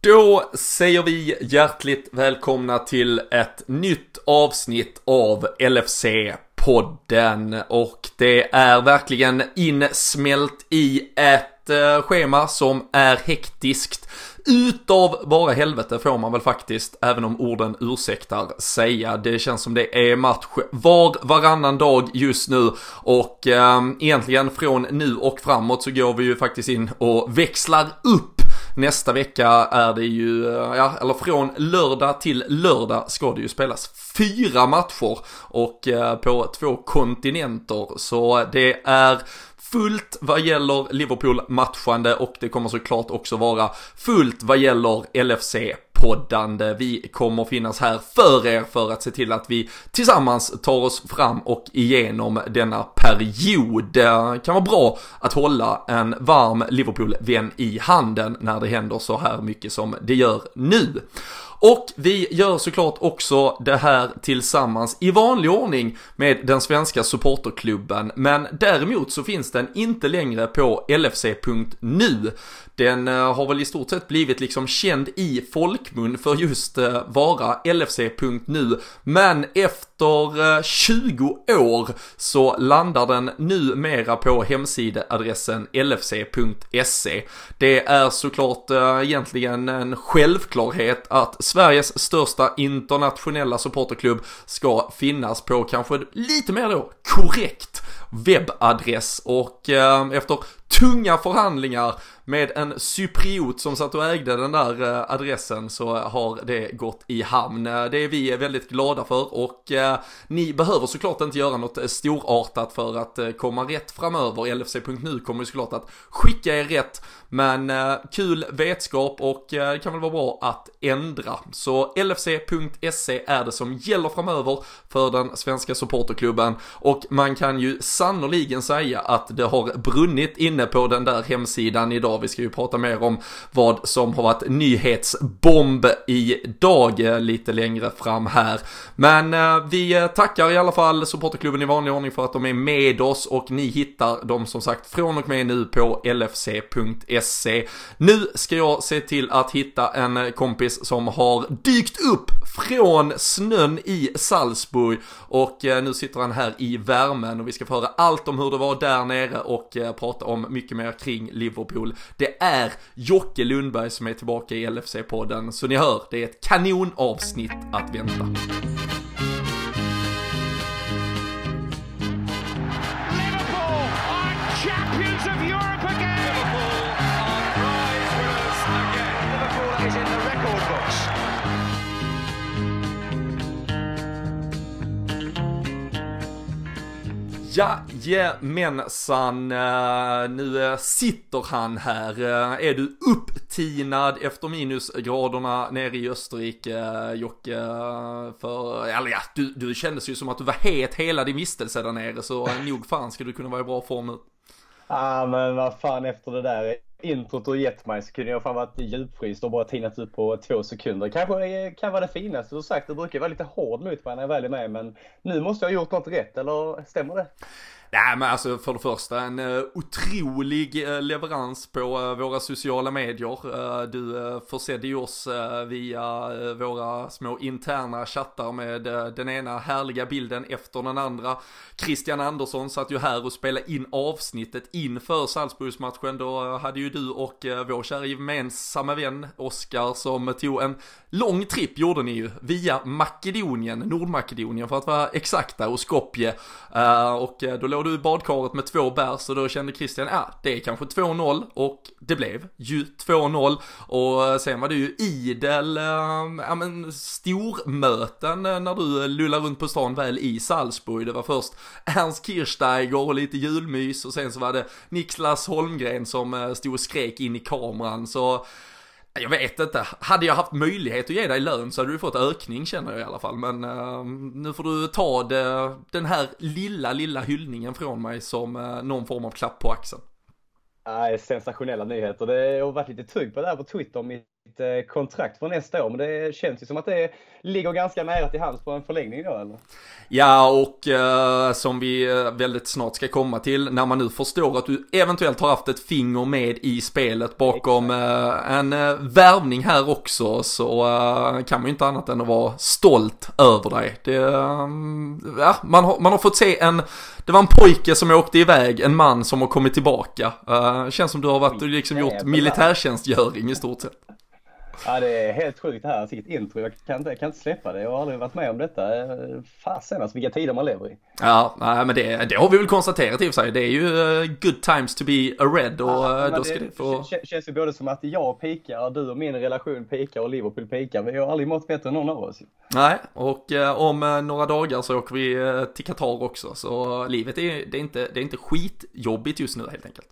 Då säger vi hjärtligt välkomna till ett nytt avsnitt av LFC-podden och det är verkligen insmält i ett eh, schema som är hektiskt. Utav bara helvete får man väl faktiskt, även om orden ursäktar, säga. Det känns som det är match var varannan dag just nu och eh, egentligen från nu och framåt så går vi ju faktiskt in och växlar upp Nästa vecka är det ju, eh, ja, eller från lördag till lördag ska det ju spelas fyra matcher och eh, på två kontinenter. Så det är fullt vad gäller Liverpool-matchande och det kommer såklart också vara fullt vad gäller LFC poddande. Vi kommer finnas här för er för att se till att vi tillsammans tar oss fram och igenom denna period. Det kan vara bra att hålla en varm Liverpool-vän i handen när det händer så här mycket som det gör nu. Och vi gör såklart också det här tillsammans i vanlig ordning med den svenska supporterklubben. Men däremot så finns den inte längre på lfc.nu. Den eh, har väl i stort sett blivit liksom känd i folkmun för just eh, vara LFC.nu. Men efter eh, 20 år så landar den numera på hemsideadressen lfc.se. Det är såklart egentligen en självklarhet att Sveriges största internationella supporterklubb ska finnas på kanske lite mer då korrekt webbadress och efter tunga förhandlingar med en cypriot som satt och ägde den där eh, adressen så har det gått i hamn. Eh, det är vi väldigt glada för och eh, ni behöver såklart inte göra något storartat för att komma rätt framöver. LFC.nu kommer ju såklart att skicka er rätt men kul vetskap och det kan väl vara bra att ändra. Så LFC.se är det som gäller framöver för den svenska supporterklubben och man kan ju sannoliken säga att det har brunnit inne på den där hemsidan idag vi ska ju prata mer om vad som har varit nyhetsbomb idag eh, lite längre fram här. Men eh, vi eh, tackar i alla fall supporterklubben i vanlig ordning för att de är med oss och ni hittar dem som sagt från och med nu på lfc.se. Nu ska jag se till att hitta en kompis som har dykt upp från snön i Salzburg och nu sitter han här i värmen och vi ska få höra allt om hur det var där nere och prata om mycket mer kring Liverpool. Det är Jocke Lundberg som är tillbaka i LFC-podden, så ni hör, det är ett kanonavsnitt att vänta. Jajamensan, eh, nu eh, sitter han här. Eh, är du upptinad efter minusgraderna nere i Österrike, Jocke? För, eller ja, du, du kändes ju som att du var het hela din vistelse där nere, så nog fan ska du kunna vara i bra form nu. Ja, men vad fan efter det där introt du gett mig så kunde jag fan varit djupfryst och bara tinat ut på två sekunder. Kanske eh, kan vara det finaste du sagt. Du brukar vara lite hård mot mig när jag väl är med, men nu måste jag ha gjort något rätt, eller stämmer det? Nej men alltså för det första en uh, otrolig uh, leverans på uh, våra sociala medier. du uh, försedde ju oss via våra små interna chattar med den ena härliga bilden efter den andra. Christian Andersson satt ju här och spelade in avsnittet inför Salzburgsmatchen. Då hade ju du och vår kära gemensamma vän Oskar som tog en lång tripp gjorde ni ju via Makedonien, Nordmakedonien för att vara exakta och Skopje. och då låg du i badkaret med två bärs och då kände Christian, ja det är kanske 2-0 och det blev ju 2-0 och eh, sen var det ju idel, ehm, ja men stormöten eh, när du eh, lullade runt på stan väl i Salzburg. Det var först Ernst Kirchsteiger och lite julmys och sen så var det Niklas Holmgren som stod och skrek in i kameran. Så jag vet inte. Hade jag haft möjlighet att ge dig lön så hade du fått ökning känner jag i alla fall. Men uh, nu får du ta det, den här lilla, lilla hyllningen från mig som uh, någon form av klapp på axeln. Nej, sensationella nyheter. Det har varit lite tugg på det här på Twitter mitt kontrakt för nästa år. Men det känns ju som att det ligger ganska nära till hands på en förlängning då eller? Ja, och uh, som vi uh, väldigt snart ska komma till, när man nu förstår att du eventuellt har haft ett finger med i spelet bakom uh, en värvning här också, så kan man ju inte annat än att vara stolt över dig. Det, ja, man har, man har fått se en, det var en pojke som åkte iväg, en man som har kommit tillbaka. känns som du har varit liksom gjort militärtjänstgöring i stort sett. Ja, det är helt sjukt det här. Vilket intro. Jag kan, inte, jag kan inte släppa det. Jag har aldrig varit med om detta. Fasen alltså, vilka tider man lever i. Ja, men det, det har vi väl konstaterat i och för sig. Det är ju uh, good times to be a red och ja, uh, då ska det, det få... känns ju både som att jag pikar, du och min relation pikar och Liverpool pikar. Vi har aldrig mått bättre än någon av oss. Nej, och om några dagar så åker vi till Qatar också. Så livet är, det är, inte, det är inte skitjobbigt just nu helt enkelt.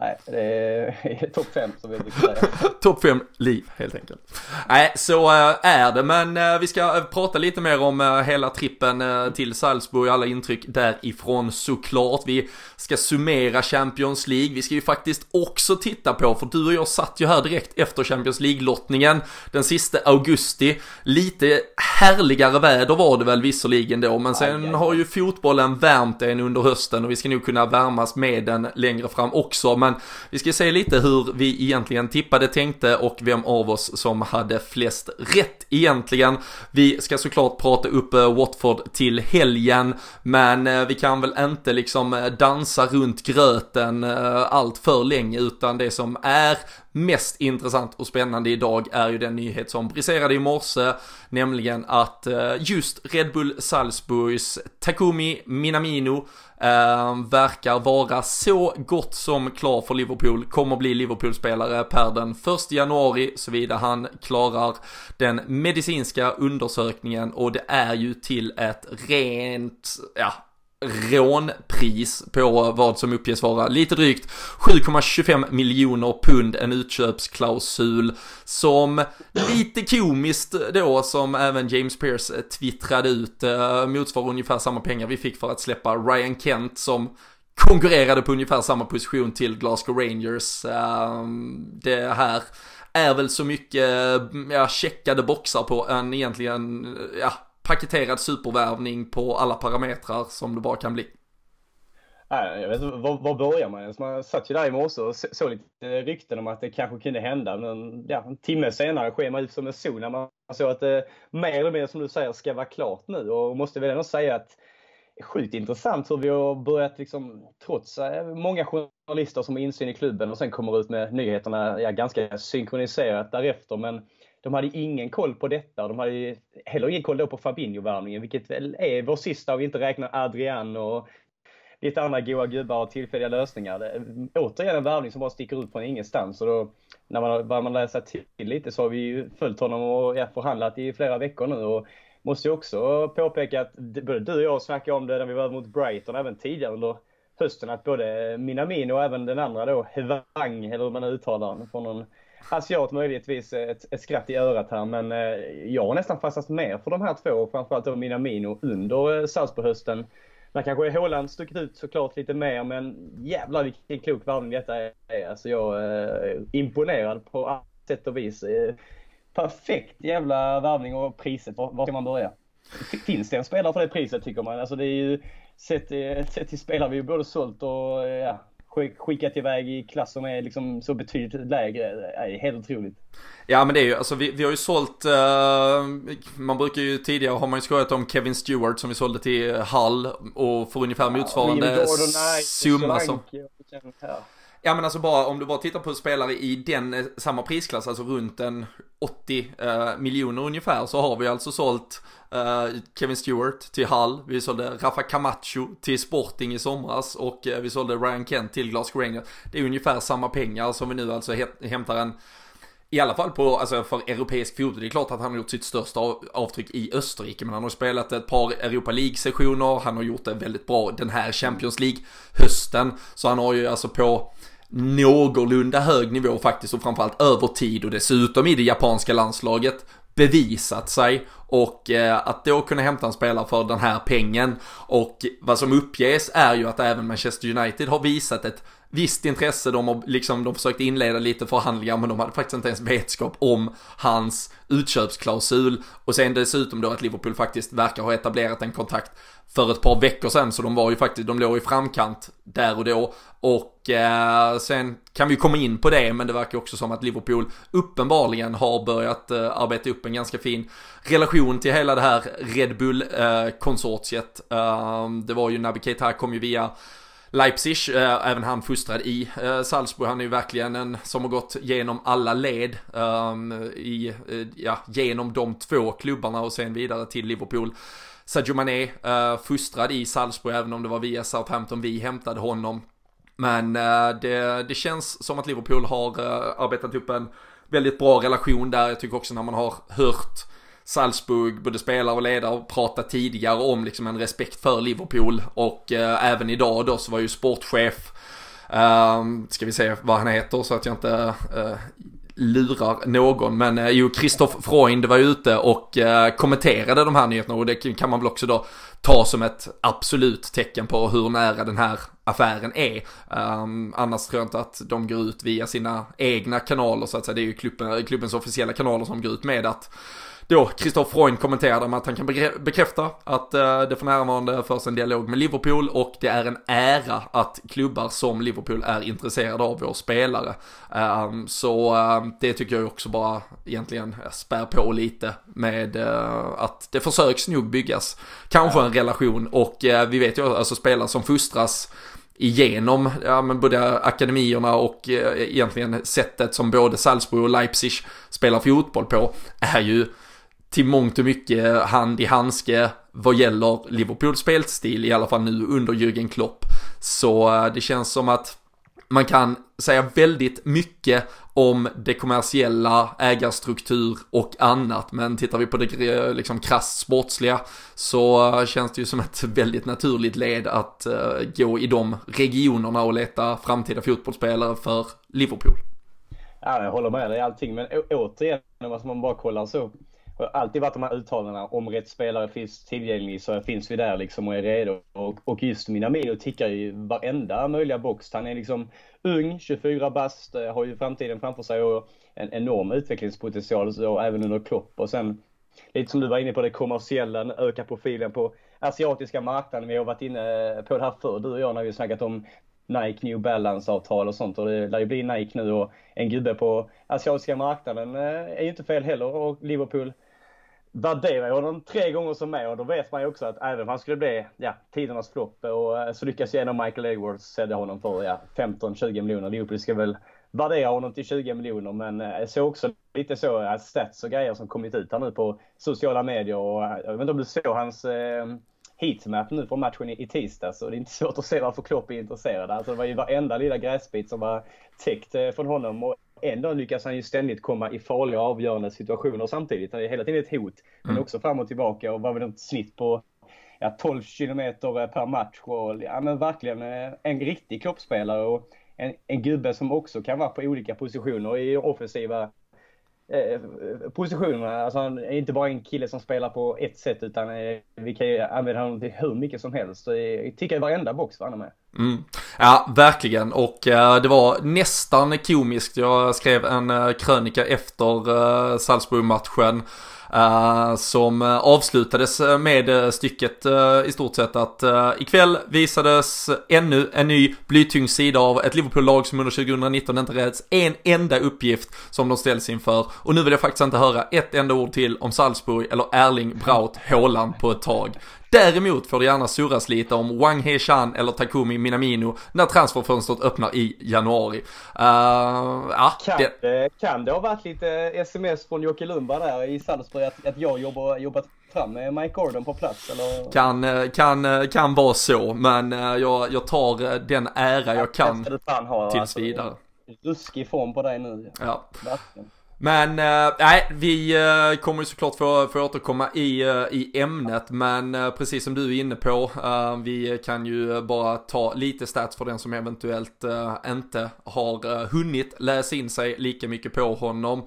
Nej, det är topp fem som vi brukar säga. topp fem liv helt enkelt. Nej, så eh, är det. Men eh, vi ska eh, prata lite mer om hela trippen till Salzburg, alla intryck därifrån såklart. Vi ska summera Champions League. Vi ska ju faktiskt också titta på, för du och jag satt ju här direkt efter Champions League-lottningen den sista augusti. Lite härligare väder var det väl visserligen då, men sen har ju fotbollen värmt en under hösten och vi ska nog kunna värmas med den längre fram också. Men men vi ska se lite hur vi egentligen tippade, tänkte och vem av oss som hade flest rätt egentligen. Vi ska såklart prata upp eh, Watford till helgen, men eh, vi kan väl inte liksom eh, dansa runt gröten allt för länge, utan det som är mest intressant och spännande idag är ju den nyhet som briserade i morse, nämligen att just Red Bull Salzburgs Takumi Minamino Eh, verkar vara så gott som klar för Liverpool, kommer bli Liverpool-spelare per den 1 januari såvida han klarar den medicinska undersökningen. Och det är ju till ett rent, ja, rånpris på vad som uppges vara lite drygt 7,25 miljoner pund, en utköpsklausul som lite komiskt då som även James Pierce twittrade ut eh, motsvarar ungefär samma pengar vi fick för att släppa Ryan Kent som konkurrerade på ungefär samma position till Glasgow Rangers. Eh, det här är väl så mycket, mm, ja, checkade boxar på en egentligen, ja, paketerad supervärvning på alla parametrar som det bara kan bli. Jag vet inte, var, var börjar man ens? Man satt ju där i morse och såg lite rykten om att det kanske kunde hända. Men ja, en timme senare sker man ut som en sol när man såg att det mer eller mindre som du säger ska vara klart nu. Och måste väl ändå säga att det är sjukt intressant hur vi har börjat liksom, trots många journalister som har insyn i klubben och sen kommer ut med nyheterna ja, ganska synkroniserat därefter. Men de hade ingen koll på detta. De hade heller ingen koll då på Fabinho-värvningen, vilket väl är vår sista om vi inte räknar Adrian och lite andra goa gubbar och tillfälliga lösningar. Det, återigen en värvning som bara sticker ut från ingenstans. Och då, när man börjar man läsa till lite så har vi ju följt honom och ja, förhandlat i flera veckor nu. Och måste ju också påpeka att både du och jag snackade om det när vi var mot Brighton, även tidigare under hösten, att både Minamino och även den andra då, Hwang, eller hur man uttalar honom, från någon Alltså, asiat möjligtvis ett, ett skratt i örat här, men eh, jag har nästan fastnat mer för de här två, framförallt då Minamino under eh, Salzburg-hösten. Där kanske Håland stuckit ut såklart lite mer, men jävlar vilken klok värvning detta är. Alltså jag är imponerad på allt sätt och vis. Perfekt jävla värvning och priset, var, var ska man börja? Finns det en spelare för det priset tycker man? Alltså det är ju, sett, sett till spelare vi både sålt och ja, skickat iväg i klass som är liksom så betydligt lägre. Det är helt otroligt. Ja men det är ju, alltså vi, vi har ju sålt, uh, man brukar ju tidigare har man ju skojat om Kevin Stewart som vi sålde till Hull och för ungefär motsvarande ja, summa som... Ja Ja men alltså bara om du bara tittar på spelare i den eh, samma prisklass, alltså runt en 80 eh, miljoner ungefär, så har vi alltså sålt eh, Kevin Stewart till Hull, vi sålde Rafa Camacho till Sporting i somras och eh, vi sålde Ryan Kent till Glasgow Rangers. Det är ungefär samma pengar som vi nu alltså hämtar en i alla fall på, alltså för europeisk fotboll, det är klart att han har gjort sitt största avtryck i Österrike, men han har spelat ett par Europa League-sessioner, han har gjort det väldigt bra den här Champions League-hösten, så han har ju alltså på någorlunda hög nivå faktiskt och framförallt över tid och dessutom i det japanska landslaget bevisat sig och eh, att då kunna hämta en spelare för den här pengen. Och vad som uppges är ju att även Manchester United har visat ett visst intresse, de har liksom, de försökt inleda lite förhandlingar men de hade faktiskt inte ens vetskap om hans utköpsklausul. Och sen dessutom då att Liverpool faktiskt verkar ha etablerat en kontakt för ett par veckor sedan så de var ju faktiskt, de låg i framkant där och då och eh, sen kan vi komma in på det men det verkar också som att Liverpool uppenbarligen har börjat eh, arbeta upp en ganska fin relation till hela det här Red Bull-konsortiet. Eh, det var ju Naby Keita kom ju via Leipzig, eh, även han fostrad i eh, Salzburg. Han är ju verkligen en som har gått genom alla led Eh, i, eh, ja, genom de två klubbarna och sen vidare till Liverpool. Sadio Mané, uh, fostrad i Salzburg, även om det var via Southampton vi hämtade honom. Men eh, det, det känns som att Liverpool har eh, arbetat upp en väldigt bra relation där. Jag tycker också när man har hört Salzburg, både spelare och ledare, prata tidigare om liksom en respekt för Liverpool och eh, även idag då så var ju sportchef, eh, ska vi se vad han heter så att jag inte eh, lurar någon. Men eh, jo, Christoph Freund var ute och eh, kommenterade de här nyheterna och det kan man väl också då ta som ett absolut tecken på hur nära den här affären är. Um, annars tror jag inte att de går ut via sina egna kanaler så att säga. Det är ju klubben, klubbens officiella kanaler som går ut med att då Christoph Freund kommenterade med att han kan bekräfta att eh, det för närvarande förs en dialog med Liverpool och det är en ära att klubbar som Liverpool är intresserade av vår spelare. Ehm, så ehm, det tycker jag också bara egentligen spär på lite med eh, att det försöks nog byggas kanske en relation och eh, vi vet ju alltså spelare som fostras igenom ja, men både akademierna och eh, egentligen sättet som både Salzburg och Leipzig spelar fotboll på är ju till mångt och mycket hand i handske vad gäller Liverpools spelstil, i alla fall nu under Jürgen Klopp. Så eh, det känns som att man kan säga väldigt mycket om det kommersiella, ägarstruktur och annat. Men tittar vi på det liksom krasst sportsliga så eh, känns det ju som ett väldigt naturligt led att eh, gå i de regionerna och leta framtida fotbollsspelare för Liverpool. Ja, jag håller med dig i allting, men återigen, om man bara kollar så det har alltid varit de här uttalandena om rätt spelare finns tillgänglig så finns vi där liksom och är redo. Och, och just Minamino tickar ju varenda möjliga box. Han är liksom ung, 24 bast, eh, har ju framtiden framför sig och en enorm utvecklingspotential så även under Klopp. Och sen lite som du var inne på det kommersiella, öka profilen på asiatiska marknaden. Vi har varit inne eh, på det här förr, du och jag, när vi snackat om Nike New Balance-avtal och sånt och det lär ju bli Nike nu och en gubbe på asiatiska marknaden eh, är ju inte fel heller och Liverpool värderar jag honom tre gånger som mig och då vet man ju också att även om han skulle bli ja, tidernas flopp och eh, så lyckas ju ändå Michael Edwards sälja honom för ja, 15-20 miljoner. Liverpool ska väl värdera honom till 20 miljoner men eh, jag såg också lite så att stats och grejer som kommit ut här nu på sociala medier och jag vet inte om du såg hans eh, heatmap nu från matchen i, i tisdags och det är inte svårt att se varför Klopp är intresserad. Alltså det var ju varenda lilla gräsbit som var täckt eh, från honom och ändå lyckas han ju ständigt komma i farliga avgörande situationer samtidigt. Han är hela tiden ett hot, men mm. också fram och tillbaka och var väl ett snitt på ja, 12 kilometer per match. Och, ja, men verkligen eh, en riktig kroppsspelare och en, en gubbe som också kan vara på olika positioner i offensiva eh, Eh, eh, positionerna. Alltså han är inte bara en kille som spelar på ett sätt utan eh, vi kan ju använda honom till hur mycket som helst. Så jag tycker i varenda box var han med. Mm. Ja, verkligen. Och det var nästan komiskt. Jag skrev en krönika efter Salzburg-matchen. Eh, som eh, avslutades eh, med stycket i stort sett att ikväll visades ännu en ny blytyngd sida av ett Liverpool-lag som under 2019 inte räds en enda uppgift som de ställs inför. Och nu vill jag faktiskt inte höra ett enda ord till om Salzburg eller Erling Braut Haaland på ett tag. Däremot får det gärna surras lite om Wang He-Chan eller Takumi Minamino när transferfönstret öppnar i januari. Uh, ja, kan, det... kan det ha varit lite sms från Jocke Lundberg där i Salzburg att, att jag jobbar, jobbat fram med Mike Gordon på plats eller? Kan, eh, kan, eh, kan vara så, men jag, jag tar den ära jag kan tills alltså, vidare. Ruskig form på dig nu. Ja. Verkligen. Men eh, nej, vi äh, kommer ju såklart få, få återkomma i, äh, i ämnet, men eh, precis som du är inne på, vi kan ju bara ta lite stats för den som eventuellt inte har hunnit läsa in sig lika mycket på honom.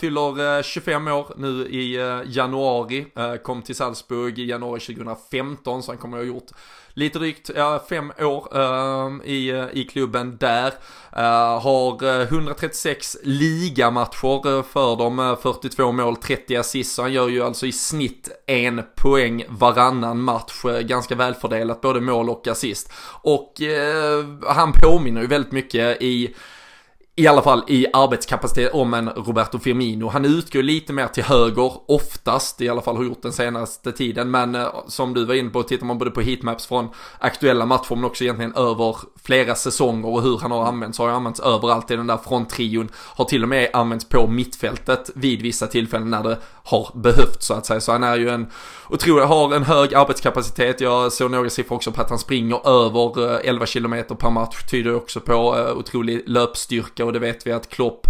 fyller 25 år nu i januari, kom till Salzburg i januari 2015, så han kommer att ha gjort lite drygt ja, fem år ehm, eh, i, i klubben där. Eh, har eh, 136 ligamatcher eh, för dem, eh, 42 mål, 30 assist. Så Han gör ju alltså i snitt en poäng varannan match. Ganska välfördelat både mål och assist. Och han påminner ju väldigt mycket i i alla fall i arbetskapacitet om en Roberto Firmino. Han utgår lite mer till höger oftast, i alla fall har gjort den senaste tiden. Men eh, som du var inne på, tittar man både på heatmaps från aktuella matcher men också egentligen över flera säsonger och hur han har använts. Har ju använts överallt i den där fronttrion. Har till och med använts på mittfältet vid vissa tillfällen när det har behövt så att säga. Så han är ju en otrolig, har en hög arbetskapacitet. Jag såg några siffror också på att han springer över eh, 11 km per match. Tyder också på eh, otrolig löpstyrka och det vet vi att Klopp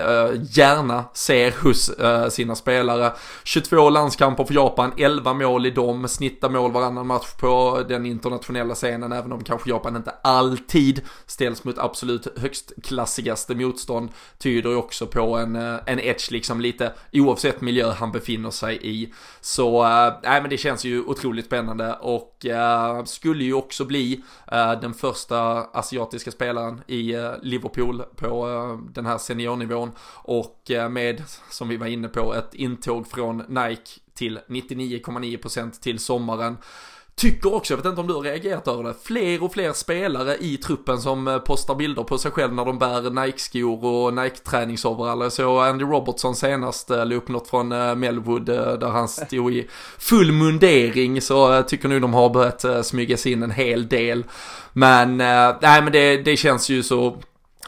Uh, gärna ser hos uh, sina spelare. 22 landskamper för Japan, 11 mål i dem, snittar mål varannan match på den internationella scenen, även om kanske Japan inte alltid ställs mot absolut högstklassigaste motstånd, tyder ju också på en, uh, en edge liksom lite oavsett miljö han befinner sig i. Så, nej men det känns ju otroligt spännande och skulle ju också bli den första asiatiska spelaren i Liverpool på den här seniornivån nivån och eh, med, som vi var inne på, ett intåg från Nike till 99,9% till sommaren. Tycker också, jag vet inte om du har reagerat över det, fler och fler spelare i truppen som eh, postar bilder på sig själv när de bär Nike-skor och Nike-träningsoveraller. Så Andy Robertson senast eh, la upp något från Melwood där han stod i full mundering så jag tycker nu de har börjat smyga sig in en hel del. Men, nej men det, det känns ju så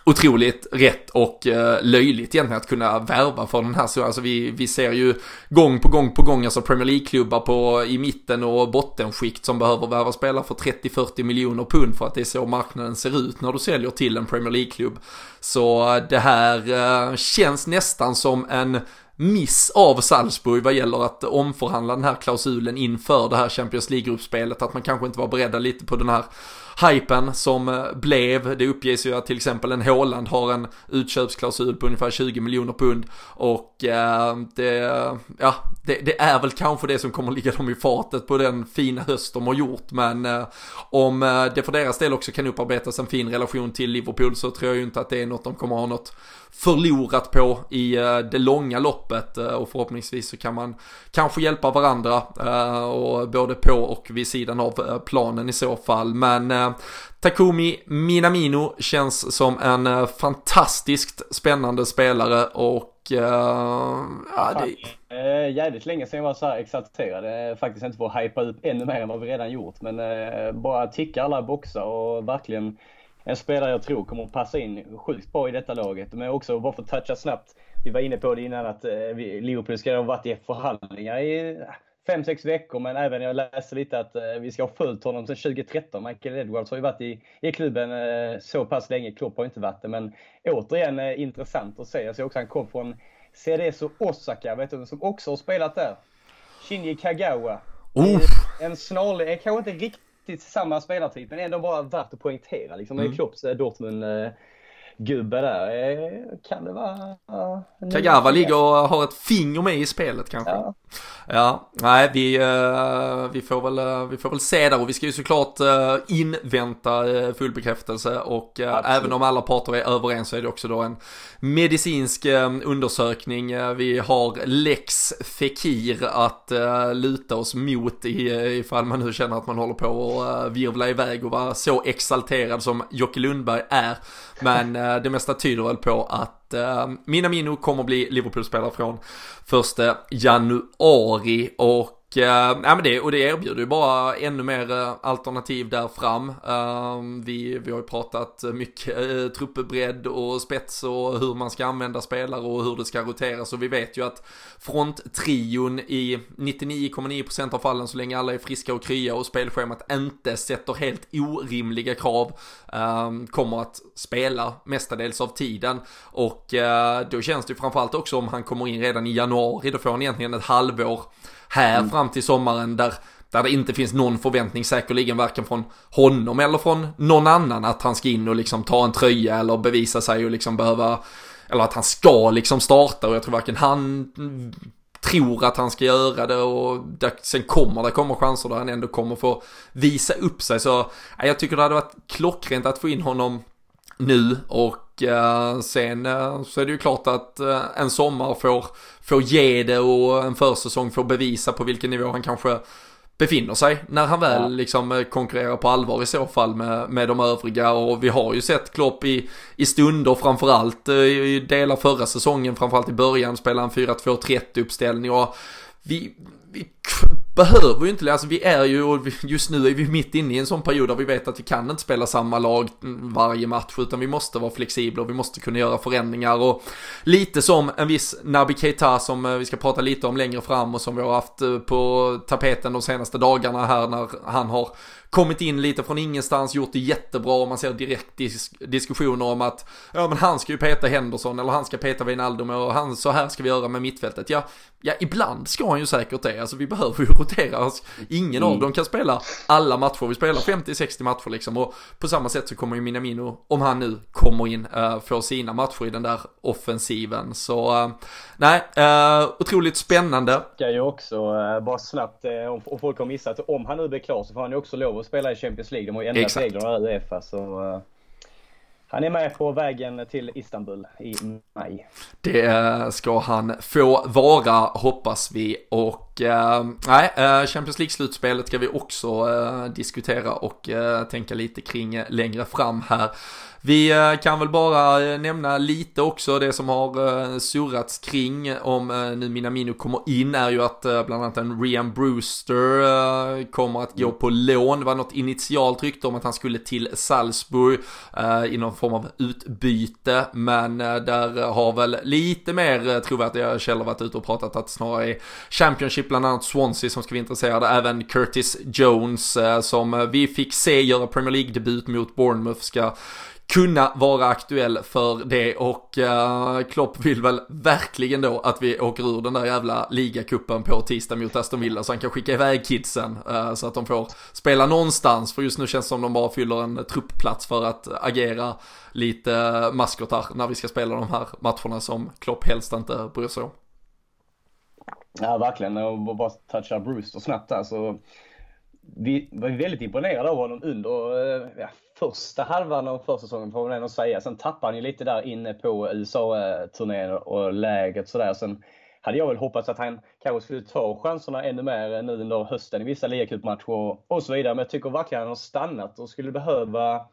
otroligt rätt och eh, löjligt egentligen att kunna värva för den här. Så alltså vi, vi ser ju gång på gång på gång alltså Premier League-klubbar på, i mitten och bottenskikt som behöver värva spelare för 30-40 miljoner pund för att det är så marknaden ser ut när du säljer till en Premier League-klubb. Så eh, det här eh, känns nästan som en miss av Salzburg vad gäller att omförhandla den här klausulen inför det här Champions League-gruppspelet. Att man kanske inte var beredda lite på den här hypen som eh, blev. Det uppges ju att till exempel en Håland har en utköpsklausul på ungefär 20 miljoner pund och eh, det, ja, det, det, är väl kanske det som kommer ligga dem i fatet på den fina höst de har gjort men eh, om eh, det för deras del också kan upparbetas en fin relation till Liverpool så tror jag ju inte att det är något de kommer ha något förlorat på i eh, det långa loppet eh, och förhoppningsvis så kan man kanske hjälpa varandra eh, och både på och vid sidan av planen i så fall. Men Takumi Minamino känns som en fantastiskt spännande spelare och ja, det... jävligt länge sedan jag var så här exalterad. Faktiskt inte för att hypa upp ännu mer än vad vi redan gjort. Men bara ticka alla boxar och verkligen en spelare jag tror kommer att passa in sjukt bra i detta laget. Men också, bara för att toucha snabbt, vi var inne på det innan att eh, Liverpool ska ha varit i förhandlingar i 5-6 veckor, men även jag läste lite att eh, vi ska ha följt honom sedan 2013. Michael Edwards har ju varit i, i klubben eh, så pass länge, Klopp har inte varit det. Men återigen intressant att se. Jag ser också han kom från CDS Osaka, vet du, som också har spelat där. Shinji Kagawa. Oh. En snarlig, kanske inte riktigt riktigt samma spelartyp, men ändå bara värt att poängtera. Liksom, mm. Klopps eh, Dortmund eh, gubbe där. Eh, kan det vara... Kagawa ligger och har ett finger med i spelet kanske. Ja, ja nej vi, vi, får väl, vi får väl se där och vi ska ju såklart invänta full bekräftelse och Absolut. även om alla parter är överens så är det också då en medicinsk undersökning. Vi har Lex Fekir att luta oss mot ifall man nu känner att man håller på att virvla iväg och vara så exalterad som Jocke Lundberg är. Men Eh, det mesta tyder väl på att eh, Minamino kommer bli Liverpool-spelare från första januari och Eh, ja, men det, och det erbjuder ju bara ännu mer eh, alternativ där fram. Ehm, vi, vi har ju pratat mycket eh, uh, truppbredd och spets och hur man ska använda spelare och hur det ska roteras och vi vet ju att fronttrion i 99,9% av fallen så länge alla är friska och krya och spelschemat inte sätter helt orimliga krav ehm, kommer att spela mestadels av tiden och då känns det ju framförallt också om han kommer in redan i januari då får han egentligen ett halvår här mm. fram till sommaren där där det inte finns någon förväntning säkerligen varken från honom eller från någon annan att han ska in och liksom ta en tröja eller bevisa sig och liksom behöva eller att han ska liksom starta och jag tror varken han tror att han ska göra det och där, sen kommer det komma chanser där han ändå kommer få visa upp sig så jag tycker det hade varit klockrent att få in honom nu och uh, sen uh, så är det ju klart att uh, en sommar får, får ge det och en försäsong får bevisa på vilken nivå han kanske befinner sig. När han väl ja. liksom konkurrerar på allvar i så fall med, med de övriga. Och vi har ju sett Klopp i, i stunder framförallt i delar förra säsongen. Framförallt i början spela en 4-2-30 uppställning och vi, vi behöver ju inte, alltså vi är ju, och just nu är vi mitt inne i en sån period där vi vet att vi kan inte spela samma lag varje match utan vi måste vara flexibla och vi måste kunna göra förändringar. Och lite som en viss Nabi Keita som eh, vi ska prata lite om längre fram och som vi har haft eh, på tapeten de senaste dagarna här när han har kommit in lite från ingenstans, gjort det jättebra och man ser direkt dis diskussioner om att ja men han ska ju peta Henderson eller han ska peta Wijnaldum och han, så här ska vi göra med mittfältet. Ja, ja ibland ska han ju säkert det, alltså vi behöver ju rotera oss. Ingen mm. av dem kan spela alla matcher, vi spelar 50-60 matcher liksom och på samma sätt så kommer ju Minamino, om han nu kommer in, uh, få sina matcher i den där offensiven. Så uh, nej, uh, otroligt spännande. Jag ju också, uh, bara snabbt, om, om folk har missat, om han nu blir klar så får han ju också lov att spela i Champions League. De har ju ändrat reglerna i Uefa så uh, han är med på vägen till Istanbul i maj. Det ska han få vara hoppas vi och uh, nej, Champions League-slutspelet ska vi också uh, diskutera och uh, tänka lite kring längre fram här. Vi eh, kan väl bara eh, nämna lite också det som har eh, surrats kring om nu Minamino kommer in är ju att bland annat en Rian Brewster kommer att gå på lån. Det var något initialt rykte om att han skulle till Salzburg i någon form av utbyte. Men där har väl lite mer trovärdiga källor varit ute och pratat att snarare är Championship bland annat Swansea som ska vara intresserade. Även Curtis Jones som vi fick se göra Premier League-debut mot Bournemouth ska kunna vara aktuell för det. Och uh, Klopp vill väl verkligen då att vi åker ur den där jävla ligacupen på tisdag mot Aston Villa så han kan skicka iväg kidsen uh, så att de får spela någonstans. För just nu känns det som de bara fyller en truppplats för att agera lite maskotar när vi ska spela de här matcherna som Klopp helst inte bryr sig om. Ja verkligen. Och bara toucha Brewster snabbt där så vi var väldigt imponerade av honom under eh, ja, första halvan av försäsongen får man ändå säga. Sen tappade han ju lite där inne på USA-turnén och läget sådär. Sen hade jag väl hoppats att han kanske skulle ta chanserna ännu mer nu under hösten i vissa ligacupmatcher och så vidare. Men jag tycker verkligen att han har stannat och skulle behöva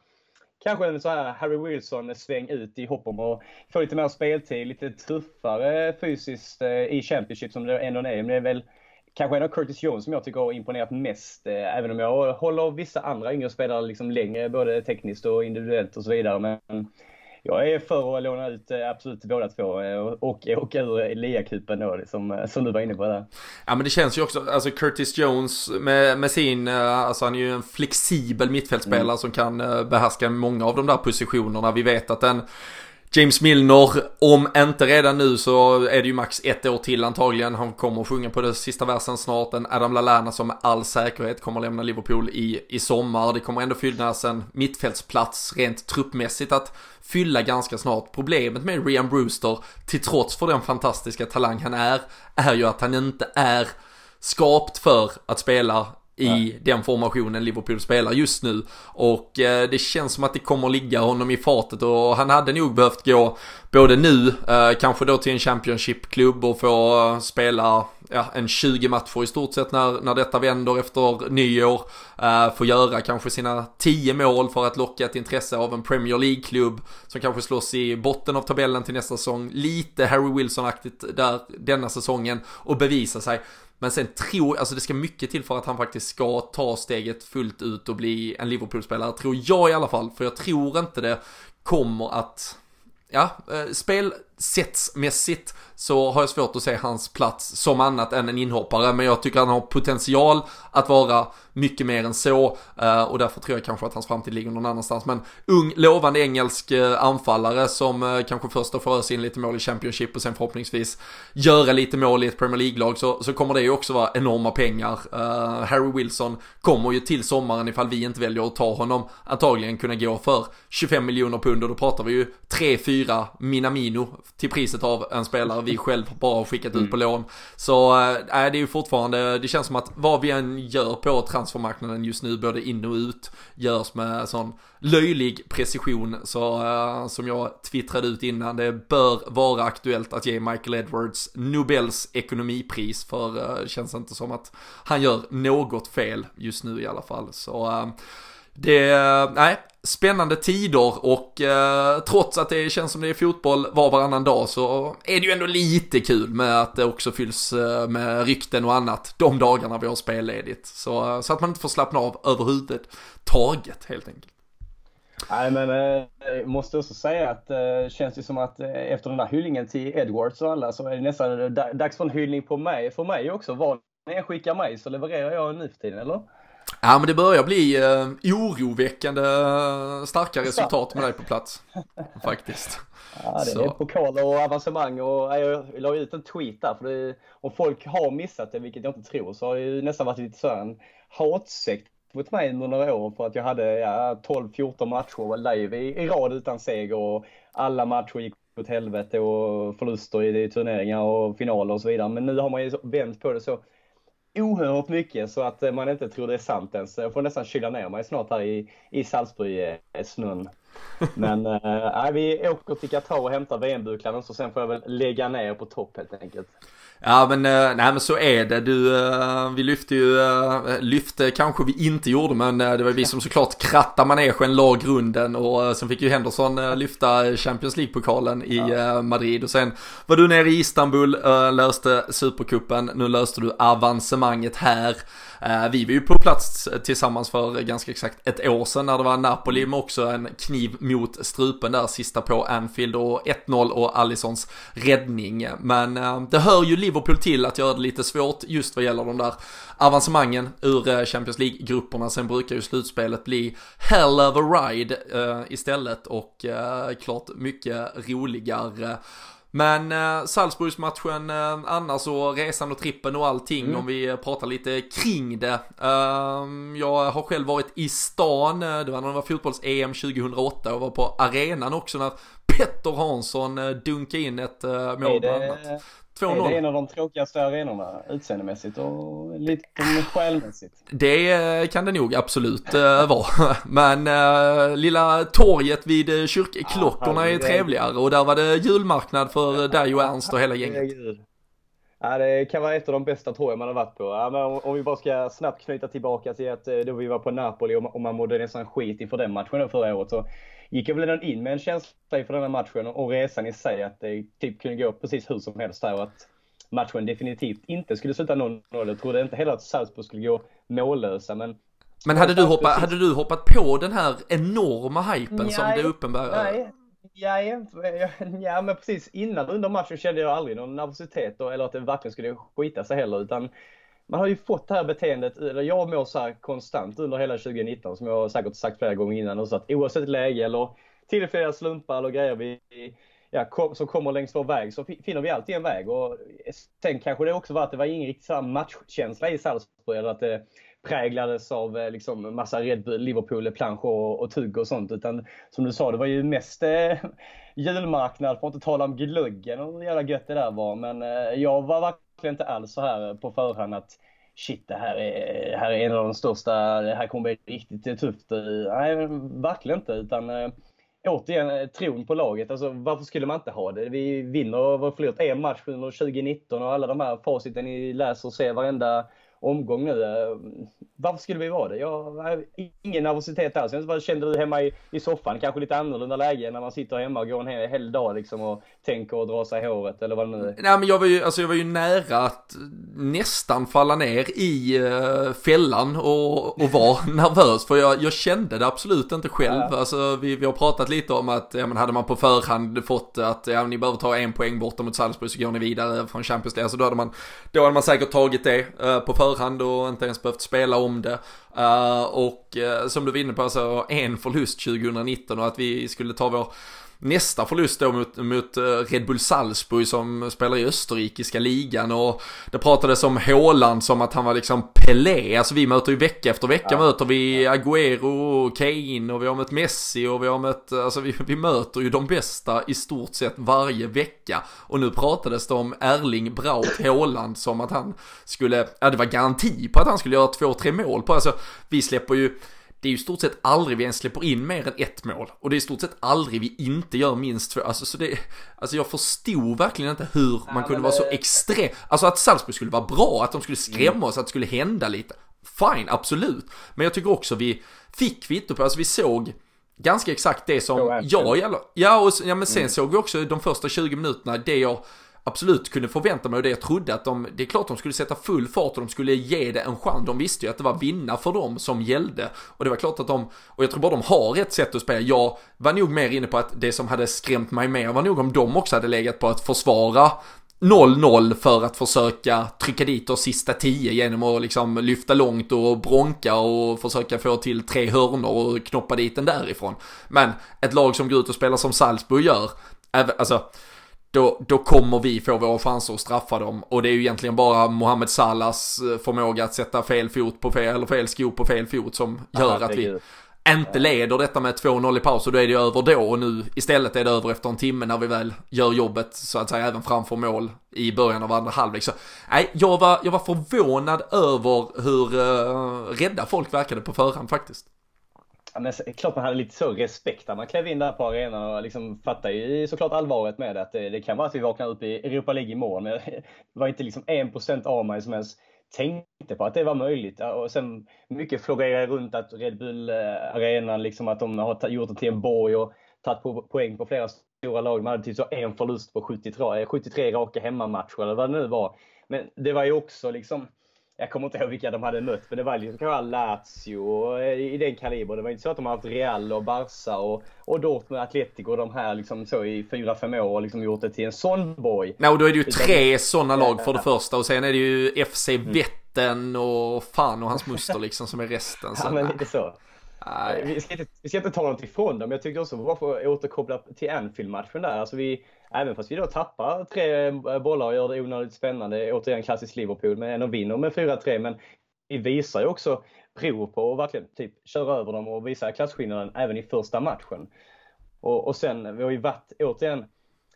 kanske en så här Harry Wilson-sväng ut i hopp om att få lite mer speltid, lite tuffare fysiskt eh, i Championship som det ändå är. Men det är väl kanske en av Curtis Jones som jag tycker har imponerat mest. Eh, även om jag håller vissa andra yngre spelare liksom längre, både tekniskt och individuellt och så vidare. Men jag är för att låna ut eh, absolut båda två eh, och åka ur liacupen då, som, som du var inne på där. Ja men det känns ju också, alltså Curtis Jones med, med sin, alltså han är ju en flexibel mittfältspelare mm. som kan behärska många av de där positionerna. Vi vet att den James Milner, om inte redan nu så är det ju max ett år till antagligen. Han kommer att sjunga på den sista versen snart. En Adam Lallana som med all säkerhet kommer att lämna Liverpool i, i sommar. Det kommer ändå finnas en mittfältsplats rent truppmässigt att fylla ganska snart. Problemet med Rian Brewster, till trots för den fantastiska talang han är, är ju att han inte är skapt för att spela i Nej. den formationen Liverpool spelar just nu. Och eh, det känns som att det kommer ligga honom i fatet och han hade nog behövt gå både nu, eh, kanske då till en Championship-klubb och få eh, spela ja, en 20 matcher i stort sett när, när detta vänder efter nyår. Uh, få göra kanske sina 10 mål för att locka ett intresse av en Premier League-klubb som kanske slåss i botten av tabellen till nästa säsong. Lite Harry Wilson-aktigt där denna säsongen och bevisa sig. Men sen tror, alltså det ska mycket till för att han faktiskt ska ta steget fullt ut och bli en Liverpool-spelare, tror jag i alla fall. För jag tror inte det kommer att, ja, eh, spel, Setsmässigt så har jag svårt att se hans plats som annat än en inhoppare. Men jag tycker han har potential att vara mycket mer än så. Eh, och därför tror jag kanske att hans framtid ligger någon annanstans. Men ung, lovande engelsk eh, anfallare som eh, kanske först får ösa in lite mål i Championship och sen förhoppningsvis göra lite mål i ett Premier League-lag så, så kommer det ju också vara enorma pengar. Harry Wilson kommer ju till sommaren ifall vi inte väljer att ta honom antagligen kunna gå för 25 miljoner pund och då pratar vi ju 3-4 Minamino till priset av en spelare vi själv bara har skickat ut på mm. lån. Så äh, det är ju fortfarande, det känns som att vad vi än gör på transfermarknaden just nu, både in och ut, görs med sån löjlig precision. Så äh, som jag twittrade ut innan, det bör vara aktuellt att ge Michael Edwards Nobels ekonomipris för äh, känns inte som att han gör något fel just nu i alla fall. Så det, nej, spännande tider och eh, trots att det känns som det är fotboll var varannan dag så är det ju ändå lite kul med att det också fylls eh, med rykten och annat de dagarna vi har spelledigt. Så, eh, så att man inte får slappna av överhuvudtaget helt enkelt. Nej men eh, måste också säga att det eh, känns ju som att eh, efter den där hyllningen till Edwards och alla så är det nästan eh, dags för en hyllning på mig, för mig också. Vad när jag skickar mig så levererar jag nu för tiden, eller? Ja men det börjar bli eh, oroväckande starka resultat med dig på plats. Faktiskt. Ja det Så. är pokaler och avancemang och jag la ut en tweet där för det, om folk har missat det, vilket jag inte tror, så har det ju nästan varit lite så en hatsekt mot mig under några år för att jag hade ja, 12-14 matcher live i, i rad utan seger och alla matcher gick åt helvete och förluster i, i turneringar och finaler och så vidare. Men nu har man ju vänt på det så oerhört mycket så att eh, man inte tror det är sant ens. Jag får nästan kyla ner mig snart här i, i Salzburg-snön. Eh, men äh, vi åker till Qatar och hämtar VM-bucklan så sen får jag väl lägga ner på topp helt enkelt. Ja men, eh, nej men så är det. Du, eh, vi lyfte ju, lyfte kanske vi inte gjorde men det var vi som såklart krattade manegen, la grunden och sen fick ju Henderson lyfta Champions League-pokalen i ja. Madrid och sen var du nere i Istanbul, löste Supercupen, nu löste du avancemanget här. Eh, vi var ju på plats tillsammans för ganska exakt ett år sedan när det var Napoli med också en kniv mot strupen där sista på Anfield och 1-0 och Allisons räddning. Men eh, det hör ju Liverpool till att göra det lite svårt just vad gäller de där avancemangen ur eh, Champions League-grupperna. Sen brukar ju slutspelet bli hell of a ride istället och klart mycket roligare. Men eh, Salzburgsmatchen eh, annars och resan och trippen och allting mm. om vi pratar lite kring det. Eh, jag har själv varit i stan, eh, det var när det var fotbolls-EM 2008 och var på arenan också när Petter Hansson eh, dunkade in ett eh, mål bland annat. 2-0. Är det en av de tråkigaste arenorna utseendemässigt och lite själmässigt? Det kan det nog absolut äh, vara. Men äh, lilla torget vid äh, kyrkklockorna är trevligare och där var det julmarknad för dig och Ernst och hela gänget. Ja, det kan vara ett av de bästa torgen man har varit på. Ja, men om vi bara ska snabbt knyta tillbaka till att då vi var på Napoli och man mådde nästan skit inför den matchen förra året. Så gick jag väl redan in med en känsla inför den här matchen och resan i sig att det typ kunde gå precis hur som helst där och att matchen definitivt inte skulle sluta 0-0. Jag trodde inte heller att Salzburg skulle gå mållösa men men hade du, hoppat, hade du hoppat på den här enorma hypen nej, som det uppenbara? Nej, nej, ja, men precis innan under matchen kände jag aldrig någon nervositet eller att det verkligen skulle skita sig heller utan man har ju fått det här beteendet, eller jag mår så här konstant under hela 2019 som jag säkert sagt flera gånger innan och så att oavsett läge eller tillfälliga slumpar eller grejer vi, ja, kom, som kommer längs vår väg så finner vi alltid en väg. Och sen kanske det också var att det var ingen riktigt samma matchkänsla i Salzburg eller att det präglades av eh, liksom massa Red Bull, Liverpool, planscher och, och tugg och sånt. Utan som du sa det var ju mest eh, julmarknad, för att inte tala om glöggen och hur jävla gött det där var. Men eh, jag var verkligen inte alls så här på förhand att shit, det här är, här är en av de största, det här kommer bli riktigt tufft. Nej, verkligen inte. Utan eh, återigen, eh, tron på laget. Alltså, varför skulle man inte ha det? Vi vinner och har förlorat en match under 2019 och alla de här faciten ni läser och ser varenda omgång nu. Varför skulle vi vara det? Jag har ingen nervositet alls. Vad kände du hemma i, i soffan? Kanske lite annorlunda läge när man sitter hemma och går en hel, hel dag liksom och tänker och drar sig i håret eller vad det nu är. Nej men jag var ju, alltså jag var ju nära att nästan falla ner i uh, fällan och, och vara nervös för jag, jag kände det absolut inte själv. Ja. Alltså vi, vi har pratat lite om att, ja men hade man på förhand fått att, ja ni behöver ta en poäng borta mot Salzburg så går ni vidare från Champions League. Alltså då hade man, då hade man säkert tagit det uh, på förhand och inte ens behövt spela om det. Uh, och uh, som du var inne på, alltså en förlust 2019 och att vi skulle ta vår nästa förlust då mot, mot eh, Red Bull Salzburg som spelar i österrikiska ligan och det pratades om Håland som att han var liksom Pelé, alltså vi möter ju vecka efter vecka ja. möter vi Agüero och Kane och vi har mött Messi och vi har mött, alltså vi, vi möter ju de bästa i stort sett varje vecka. Och nu pratades det om Erling Braut Håland som att han skulle, ja det var garanti på att han skulle göra två, tre mål på, alltså vi släpper ju det är ju stort sett aldrig vi ens släpper in mer än ett mål. Och det är i stort sett aldrig vi inte gör minst två. Alltså, så det, alltså jag förstod verkligen inte hur man kunde vara så extrem. Alltså att Salzburg skulle vara bra, att de skulle skrämma oss, att det skulle hända lite. Fine, absolut. Men jag tycker också vi fick kvitto på, alltså vi såg ganska exakt det som jag, ja, och, ja men sen mm. såg vi också de första 20 minuterna det jag absolut kunde förvänta mig och det jag trodde att de, det är klart de skulle sätta full fart och de skulle ge det en chans. De visste ju att det var vinna för dem som gällde. Och det var klart att de, och jag tror bara de har ett sätt att spela. Jag var nog mer inne på att det som hade skrämt mig mer var nog om de också hade legat på att försvara 0-0 för att försöka trycka dit oss sista 10 genom att liksom lyfta långt och bronka och försöka få till tre hörnor och knoppa dit den därifrån. Men ett lag som går ut och spelar som Salzburg gör, alltså då, då kommer vi få våra chanser att straffa dem. Och det är ju egentligen bara Mohamed Salahs eh, förmåga att sätta fel fot på fel, eller fel sko på fel fot som gör Aha, att vi inte leder detta med 2-0 i paus och då är det över då och nu istället är det över efter en timme när vi väl gör jobbet så att säga även framför mål i början av andra halvlek. Så nej, jag var, jag var förvånad över hur uh, rädda folk verkade på förhand faktiskt. Ja, men klart man hade lite så respekt när man klev in där på arenan och liksom fattade ju såklart allvaret med det. Att det, det kan vara att vi vaknar upp i Europa League imorgon. Men det var inte liksom en procent av mig som ens tänkte på att det var möjligt. Och sen mycket florerar runt att Red Bull-arenan, eh, liksom att de har gjort det till en borg och tagit po poäng på flera stora lag. Man hade typ så en förlust på 73, 73 eh, raka hemmamatcher eller vad det nu var. Men det var ju också liksom jag kommer inte ihåg vilka de hade mött, men det var liksom kanske Lazio eh, i den kalibern. Det var inte så att de har haft Real och Barca och, och Dortmund, Atletico och de här liksom så i 4-5 år och liksom gjort det till en sån borg. Nej, och då är det ju tre sådana lag för det första och sen är det ju FC mm. Vätten och fan och hans muster liksom som är resten. Så, ja, men lite så. Nej. Vi, ska inte, vi ska inte ta något ifrån dem, men jag tyckte också, bara för att återkoppla till Anfield-matchen där, alltså vi, även fast vi då tappar tre eh, bollar och gör det onödigt spännande, återigen klassiskt Liverpool, men ändå vinner med 4-3, men vi visar ju också prov på att verkligen typ köra över dem och visa klasskillnaden även i första matchen. Och, och sen, vi har ju varit, återigen,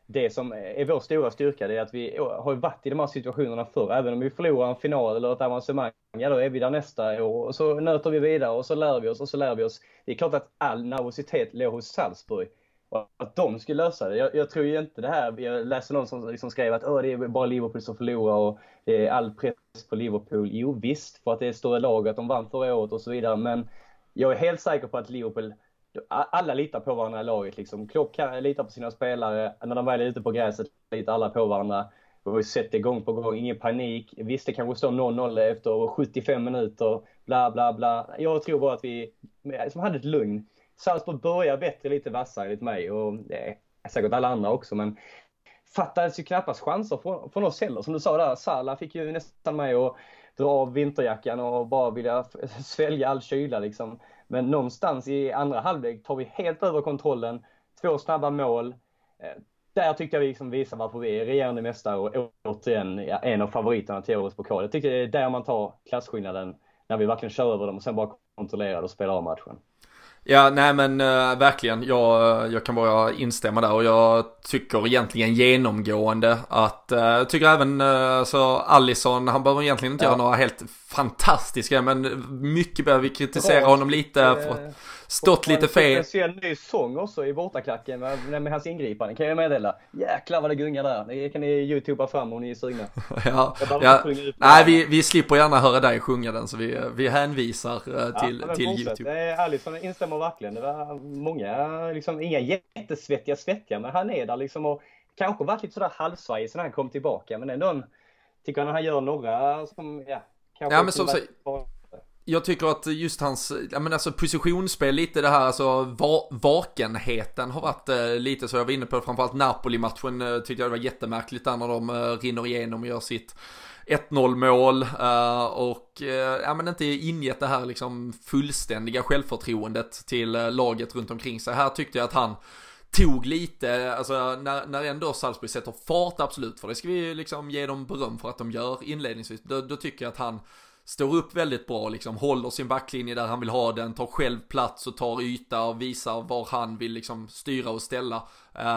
det som är vår stora styrka, det är att vi har varit i de här situationerna förr. Även om vi förlorar en final eller ett avancemang, ja då är vi där nästa år och så nöter vi vidare och så lär vi oss och så lär vi oss. Det är klart att all nervositet låg hos Salzburg och att de skulle lösa det. Jag, jag tror ju inte det här, jag läste någon som liksom skrev att det är bara Liverpool som förlorar och det är all press på Liverpool. Jo visst, för att det är större lag, att de vann förra året och så vidare. Men jag är helt säker på att Liverpool alla litar på varandra i laget. Liksom. Klopp litar på sina spelare. När de väl är ute på gräset litar alla på varandra. Vi har sett det gång på gång. Ingen panik. Visst, det kanske står 0-0 efter 75 minuter. Bla, bla, bla. Jag tror bara att vi som hade ett lugn. Salzburg börjar bättre, lite vassare enligt mig och det är säkert alla andra också. Men fattades ju knappast chanser från, från oss heller. Som du sa där, Salah fick ju nästan mig att dra av vinterjackan och bara vilja svälja all kyla liksom. Men någonstans i andra halvlek tar vi helt över kontrollen. Två snabba mål. Eh, där tyckte jag vi liksom visar varför vi är regerande mästare och återigen en av favoriterna till årets pokal. Jag tycker det är där man tar klasskillnaden när vi verkligen kör över dem och sen bara kontrollerar och spelar av matchen. Ja, nej men uh, verkligen. Jag, jag kan bara instämma där och jag tycker egentligen genomgående att, uh, jag tycker även uh, så Allison, han behöver egentligen inte ja. göra några helt fantastiska, men mycket behöver vi kritisera Bra. honom lite för stått lite fel. Jag ser en ny sång också i bortaklacken med, med hans ingripande kan jag meddela. Jäklar vad det gungar där. Det kan ni youtuba fram om ni är sugna. ja, ja. Nej, vi, vi slipper gärna höra dig sjunga den så vi, vi hänvisar eh, till, ja, till YouTube. Det är Alisson instämmer verkligen. Det var många, liksom inga jättesvettiga svettiga, men han är där liksom och kanske varit lite sådär halvsvajig sen han kom tillbaka, men ändå tycker han han gör några som, ja, kanske ja, men som, så, jag tycker att just hans, ja men alltså positionsspel lite det här, alltså va vakenheten har varit eh, lite så jag var inne på framförallt Napoli-matchen eh, tyckte jag det var jättemärkligt där när de eh, rinner igenom och gör sitt 1-0 mål eh, och eh, ja men inte ingett det här liksom fullständiga självförtroendet till eh, laget runt omkring sig. Här tyckte jag att han tog lite, alltså när, när ändå Salzburg sätter fart absolut, för det ska vi liksom ge dem beröm för att de gör inledningsvis, då, då tycker jag att han står upp väldigt bra, liksom håller sin backlinje där han vill ha den, tar själv plats och tar yta och visar var han vill liksom styra och ställa.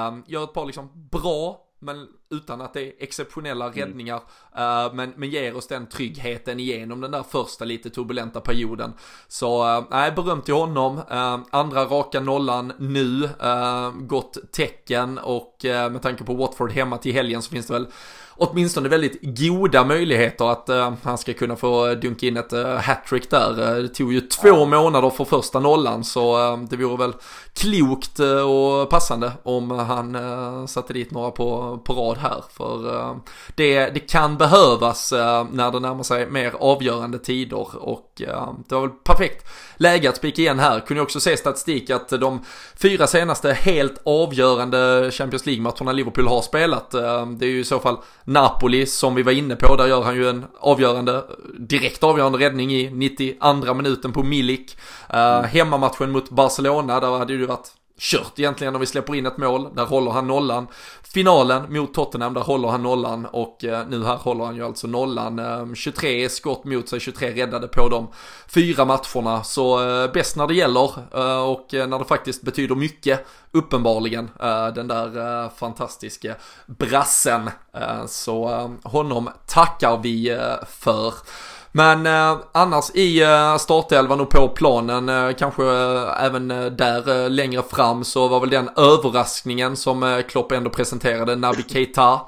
Um, gör ett par liksom bra men utan att det är exceptionella mm. räddningar. Uh, men, men ger oss den tryggheten igenom den där första lite turbulenta perioden. Så nej, uh, beröm till honom. Uh, andra raka nollan nu, gott tecken och med tanke på Watford hemma till helgen så finns det väl åtminstone väldigt goda möjligheter att uh, han ska kunna få dunka in ett uh, hattrick där. Uh, det tog ju två ja. månader för första nollan så uh, det vore väl klokt och passande om han satte dit några på, på rad här. För det, det kan behövas när det närmar sig mer avgörande tider och det var väl perfekt läge att spika igen här. Kunde också se statistik att de fyra senaste helt avgörande Champions League-matcherna Liverpool har spelat, det är ju i så fall Napoli som vi var inne på, där gör han ju en avgörande, direkt avgörande räddning i 92 minuten på Milik. Uh, hemmamatchen mot Barcelona, där hade det ju varit kört egentligen när vi släpper in ett mål. Där håller han nollan. Finalen mot Tottenham, där håller han nollan och eh, nu här håller han ju alltså nollan. Ehm, 23 skott mot sig, 23 räddade på de fyra matcherna. Så eh, bäst när det gäller eh, och när det faktiskt betyder mycket, uppenbarligen, den där fantastiska brassen. så ehm, honom tackar vi för. Men eh, annars i eh, startelvan och på planen, eh, kanske eh, även eh, där eh, längre fram så var väl den överraskningen som eh, Klopp ändå presenterade, Naby Keita.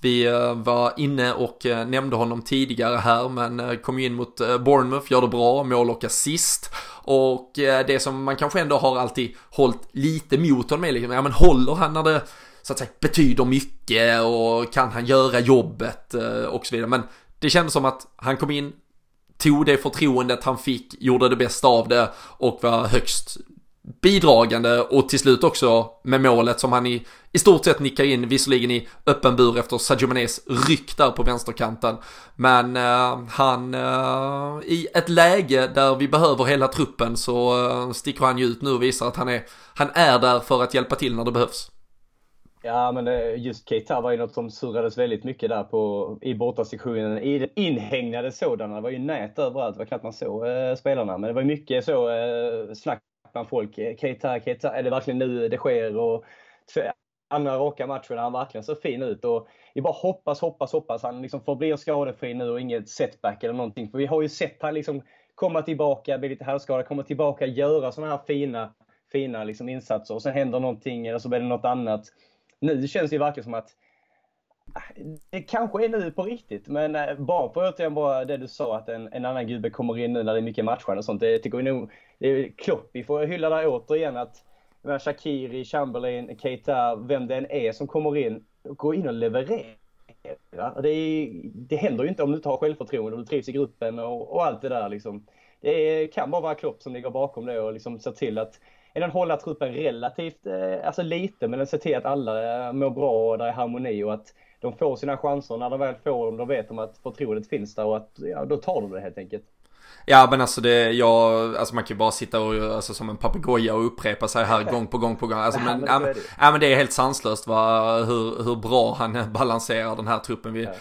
Vi eh, var inne och eh, nämnde honom tidigare här men kom ju in mot Bournemouth, gör det bra, mål och assist. Och det som man kanske ändå har alltid hållit lite mot honom är liksom, ja men håller han när det så att säga betyder mycket och kan han göra jobbet och så vidare. Men det kändes som att han kom in, tog det förtroendet han fick, gjorde det bästa av det och var högst bidragande och till slut också med målet som han i, i stort sett nickar in, visserligen i öppen bur efter Sadio Manés ryck där på vänsterkanten. Men eh, han, eh, i ett läge där vi behöver hela truppen så eh, sticker han ju ut nu och visar att han är, han är där för att hjälpa till när det behövs. Ja, men eh, just Keita var ju något som surrades väldigt mycket där på, i bortasektionen. I den inhägnade sådana. Det var ju nät överallt. Det var knappt man såg eh, spelarna. Men det var mycket så eh, snack bland folk. Keita, Keita, är det verkligen nu det sker? Och andra raka matchen han verkligen så fin ut. Och vi bara hoppas, hoppas, hoppas han liksom förblir skadefri nu och inget setback eller någonting. För vi har ju sett han liksom komma tillbaka, bli lite halvskadad, komma tillbaka, göra sådana här fina, fina liksom insatser. Och sen händer någonting eller så blir det något annat nu känns det verkligen som att det kanske är nu på riktigt, men eh, bara på återigen bara det du sa att en, en annan gubbe kommer in nu när det är mycket matcher och sånt. Det tycker vi nog, det är Klopp, vi får hylla där återigen att Shakiri, Chamberlain, Keita, vem det än är som kommer in, går in och levererar. Det, är, det händer ju inte om du inte har självförtroende och du trivs i gruppen och, och allt det där liksom. Det är, kan bara vara Klopp som ligger bakom det och liksom ser till att den hålla truppen relativt, eh, alltså lite, men den ser till att alla eh, mår bra och det är harmoni och att de får sina chanser. När de väl får dem, då vet de att förtroendet finns där och att ja, då tar de det helt enkelt. Ja men alltså det, jag, alltså man kan ju bara sitta och, alltså som en papegoja och upprepa sig här gång på gång på gång. Alltså, men, ja, men, ja, men det är helt sanslöst va, hur, hur bra han balanserar den här truppen. Vi, ja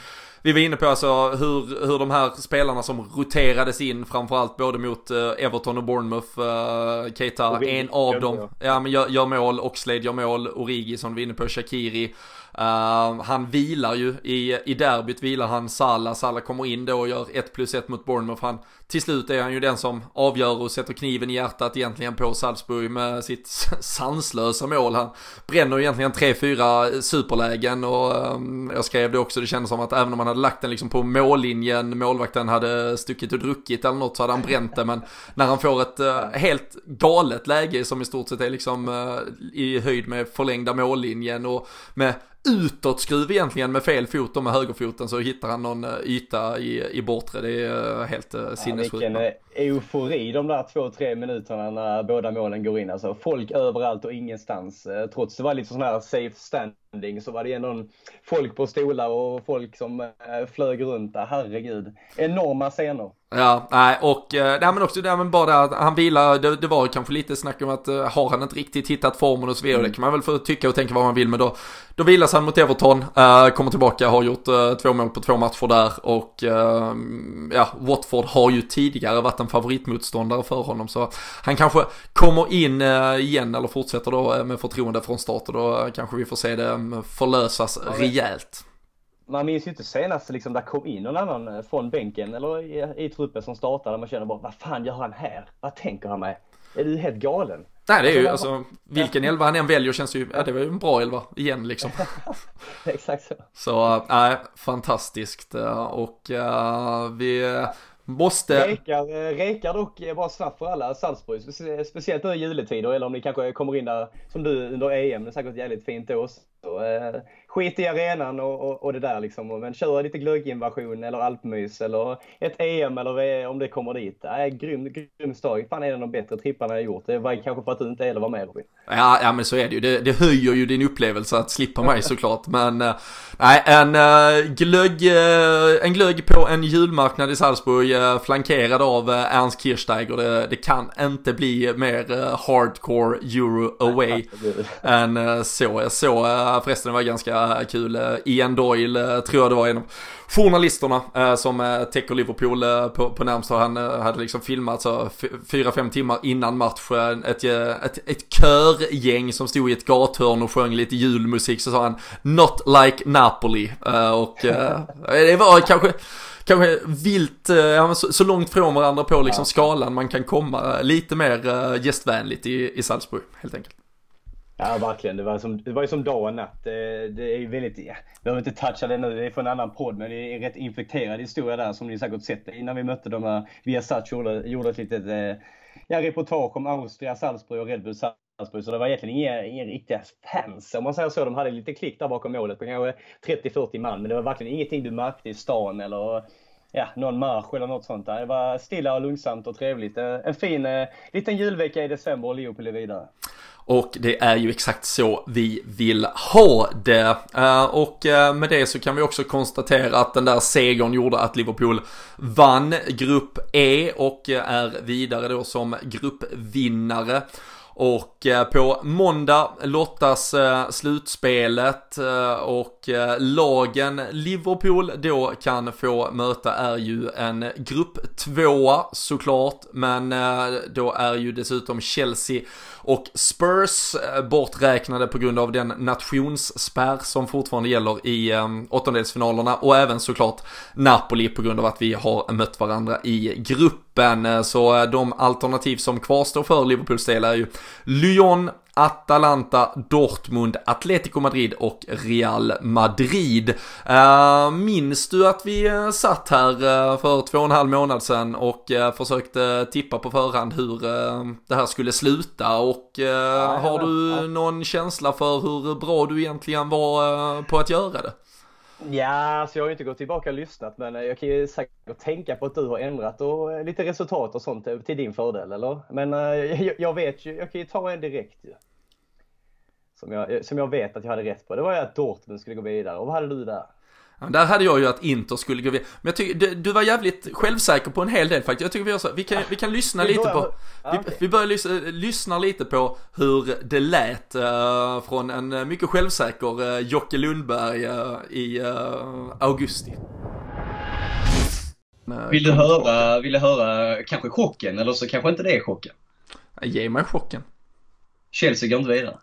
vi var inne på alltså hur, hur de här spelarna som roterades in framförallt både mot uh, Everton och Bournemouth. Uh, Keita, en av dem, ja men gör, gör mål, Oxlade gör mål, Origi som vi var inne på, Shakiri. Uh, han vilar ju i, i derbyt, vilar han Salah, Salah kommer in då och gör 1 plus 1 mot Bournemouth. Han, till slut är han ju den som avgör och sätter kniven i hjärtat egentligen på Salzburg med sitt sanslösa mål. Han bränner egentligen 3-4 superlägen och um, jag skrev det också, det kändes som att även om han hade lagt den liksom på mållinjen, målvakten hade stuckit och druckit eller något så hade han bränt det. Men när han får ett uh, helt galet läge som i stort sett är liksom uh, i höjd med förlängda mållinjen och med utåtskruv egentligen med fel fot och med högerfoten så hittar han någon eh, yta i, i bortre. Det är helt ja, sinnessjukt. Vilken eufori de där två, tre minuterna när båda målen går in. Alltså folk överallt och ingenstans. Trots det var lite sån här safe standing så var det ändå folk på stolar och folk som flög runt där. Herregud. Enorma scener. Ja, nej och nej, men också det men bara att han vilar, det, det, var kanske lite snack om att har han inte riktigt hittat formen och så vidare. Mm. Det kan man väl få tycka och tänka vad man vill men då, då vilas han mot Everton, uh, kommer tillbaka, har gjort uh, två mål på två matcher där och uh, ja, Watford har ju tidigare varit en favoritmotståndare för honom så han kanske kommer in igen eller fortsätter då med förtroende från start och då kanske vi får se det förlösas rejält man minns ju inte senast liksom där kom in någon annan eh, från bänken eller i, i truppen som startade. Man känner bara, vad fan gör han här? Vad tänker han med? Är du helt galen? Nej det är ju alltså, alltså vilken elva han än väljer känns ju, ja det var ju en bra elva igen liksom. Exakt så. Så, nej, äh, fantastiskt och äh, vi måste... Rekar, rekar dock bara snabbt för alla Salzburg, speciellt nu i juletider eller om ni kanske kommer in där som du under EM, det är säkert jävligt fint då. Så, eh, skit i arenan och, och, och, det där liksom. Men kör lite glögginvasion eller alpmys eller ett EM eller om det kommer dit. Äh, grym, grym stad. Fan är det de bättre tripparna jag gjort. Det var kanske för att du inte heller var med Robin. Ja, ja men så är det ju. Det, det höjer ju din upplevelse att slippa mig såklart. Men äh, nej, en äh, glögg, äh, en glögg på en julmarknad i Salzburg flankerad av Ernst Kirchsteiger. Det, det kan inte bli mer hardcore euro away än äh, så. Jag såg förresten, det var ganska kul. Ian Doyle tror jag det var en av journalisterna eh, som eh, täcker Liverpool eh, på, på närmsta. Han eh, hade liksom filmat så fyra, fem timmar innan match. Ett, ett, ett körgäng som stod i ett gathörn och sjöng lite julmusik. Så sa han Not like Napoli. och det var kanske kanske vilt, så, så, långt från varandra på liksom skalan man kan komma. Lite mer gästvänligt i, i Salzburg helt enkelt. Ja, verkligen. Det var, som, det var ju som dag och natt. Det, det är ju väldigt, ja, vi behöver inte toucha det nu, det är från en annan podd, men det är en rätt infekterad historia där som ni säkert sett innan vi mötte dem här. Viasat gjorde, gjorde ett litet eh, ja, reportage om Austria, Salzburg och Red Bull Salzburg. Så det var egentligen inga, inga riktiga fans om man säger så. De hade lite klick där bakom målet på kanske 30-40 man, men det var verkligen ingenting du märkte i stan eller ja, någon marsch eller något sånt där. Det var stilla och lugnsamt och trevligt. Eh, en fin eh, liten julvecka i december och Leopold är vidare. Och det är ju exakt så vi vill ha det. Eh, och eh, med det så kan vi också konstatera att den där segern gjorde att Liverpool vann Grupp E och är vidare då som gruppvinnare. Och eh, på måndag lottas eh, slutspelet eh, och lagen Liverpool då kan få möta är ju en grupp tvåa såklart. Men då är ju dessutom Chelsea och Spurs borträknade på grund av den nationsspärr som fortfarande gäller i åttondelsfinalerna och även såklart Napoli på grund av att vi har mött varandra i grupp gruppen. Eh, så eh, de alternativ som kvarstår för Liverpools del är ju Lyon, Atalanta, Dortmund, Atletico Madrid och Real Madrid. Uh, minns du att vi satt här för två och en halv månad sedan och försökte tippa på förhand hur det här skulle sluta och har du någon känsla för hur bra du egentligen var på att göra det? Ja, så jag har ju inte gått tillbaka och lyssnat men jag kan ju säkert tänka på att du har ändrat och eh, lite resultat och sånt eh, till din fördel eller? Men eh, jag, vet ju, jag kan ju ta en direkt ju. Som jag, som jag vet att jag hade rätt på. Det var ju att Dortmund skulle gå vidare och vad hade du där? Ja, där hade jag ju att Inter skulle gå vidare. Men jag tycker, du, du var jävligt självsäker på en hel del faktiskt. Jag tycker vi gör så, vi kan, vi kan lyssna Vi lite på, vi, vi börjar lys, lyssna lite på hur det lät eh, från en mycket självsäker uh, Jocke Lundberg eh, i augusti. Vill du höra, vill du höra kanske chocken eller så kanske inte det är chocken. Ge mig chocken. Chelsea går inte vidare.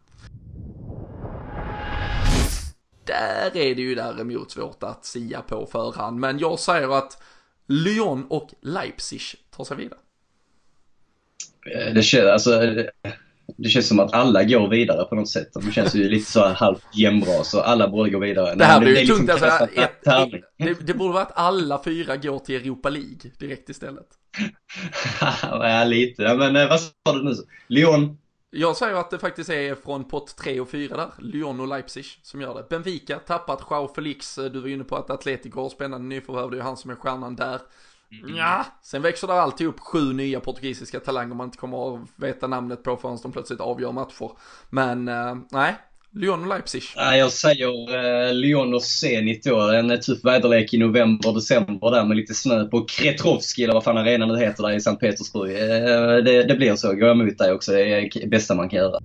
Där är det ju däremot svårt att sia på förhand, men jag säger att Lyon och Leipzig tar sig vidare. Eh, Det känns, alltså, det- det känns som att alla går vidare på något sätt. De känns ju lite så halvt jämnbra så alla borde gå vidare. Det här blir ju är tungt alltså. Ett, tävling. det, det borde vara att alla fyra går till Europa League direkt istället. ja, lite. Men eh, vad sa du nu? Lyon? Jag säger att det faktiskt är från pott 3 och 4 där, Lyon och Leipzig som gör det. Benfica tappat Joao Felix, du var inne på att Atletico har spännande nyförvärv, det är ju han som är stjärnan där. Ja, sen växer det alltid upp sju nya portugisiska talanger. Man inte kommer att veta namnet på förrän de plötsligt avgör matcher. Men eh, nej, Lyon och Leipzig. Nej, jag säger eh, Lyon och Zenit då. En tuff väderlek i november, december där med lite snö på Kretrovski eller vad fan arenan nu heter där i Sankt Petersburg. Eh, det, det blir så. Går jag emot dig också. Det är det bästa man kan göra.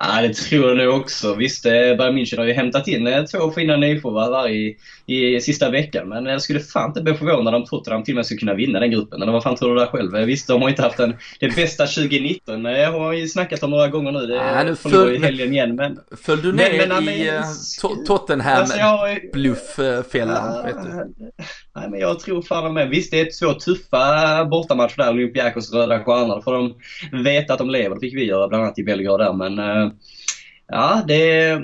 Ja, det tror jag nog också. Visst, eh, Bayern München har ju hämtat in eh, två fina nyförvärv här i, i sista veckan. Men jag skulle fan inte bli förvånad om Tottenham till och med skulle kunna vinna den gruppen. Eller vad fan tror du där själv? Eh, Visst, de har inte haft den, det bästa 2019. Eh, Jag har ju snackat om några gånger nu. Det Ja, nu gå i föll- helgen igen. Men, Föll du ner men, men, i men- To- Tottenham alltså, jag, blufffällan, vet du? Nej, men jag tror fan med. Visst, det är två tuffa bortamatcher där. Olympiakos Röda Stjärnan. Då får de veta att de lever. Det fick vi göra bland annat i Belgrad där. Men ja, det.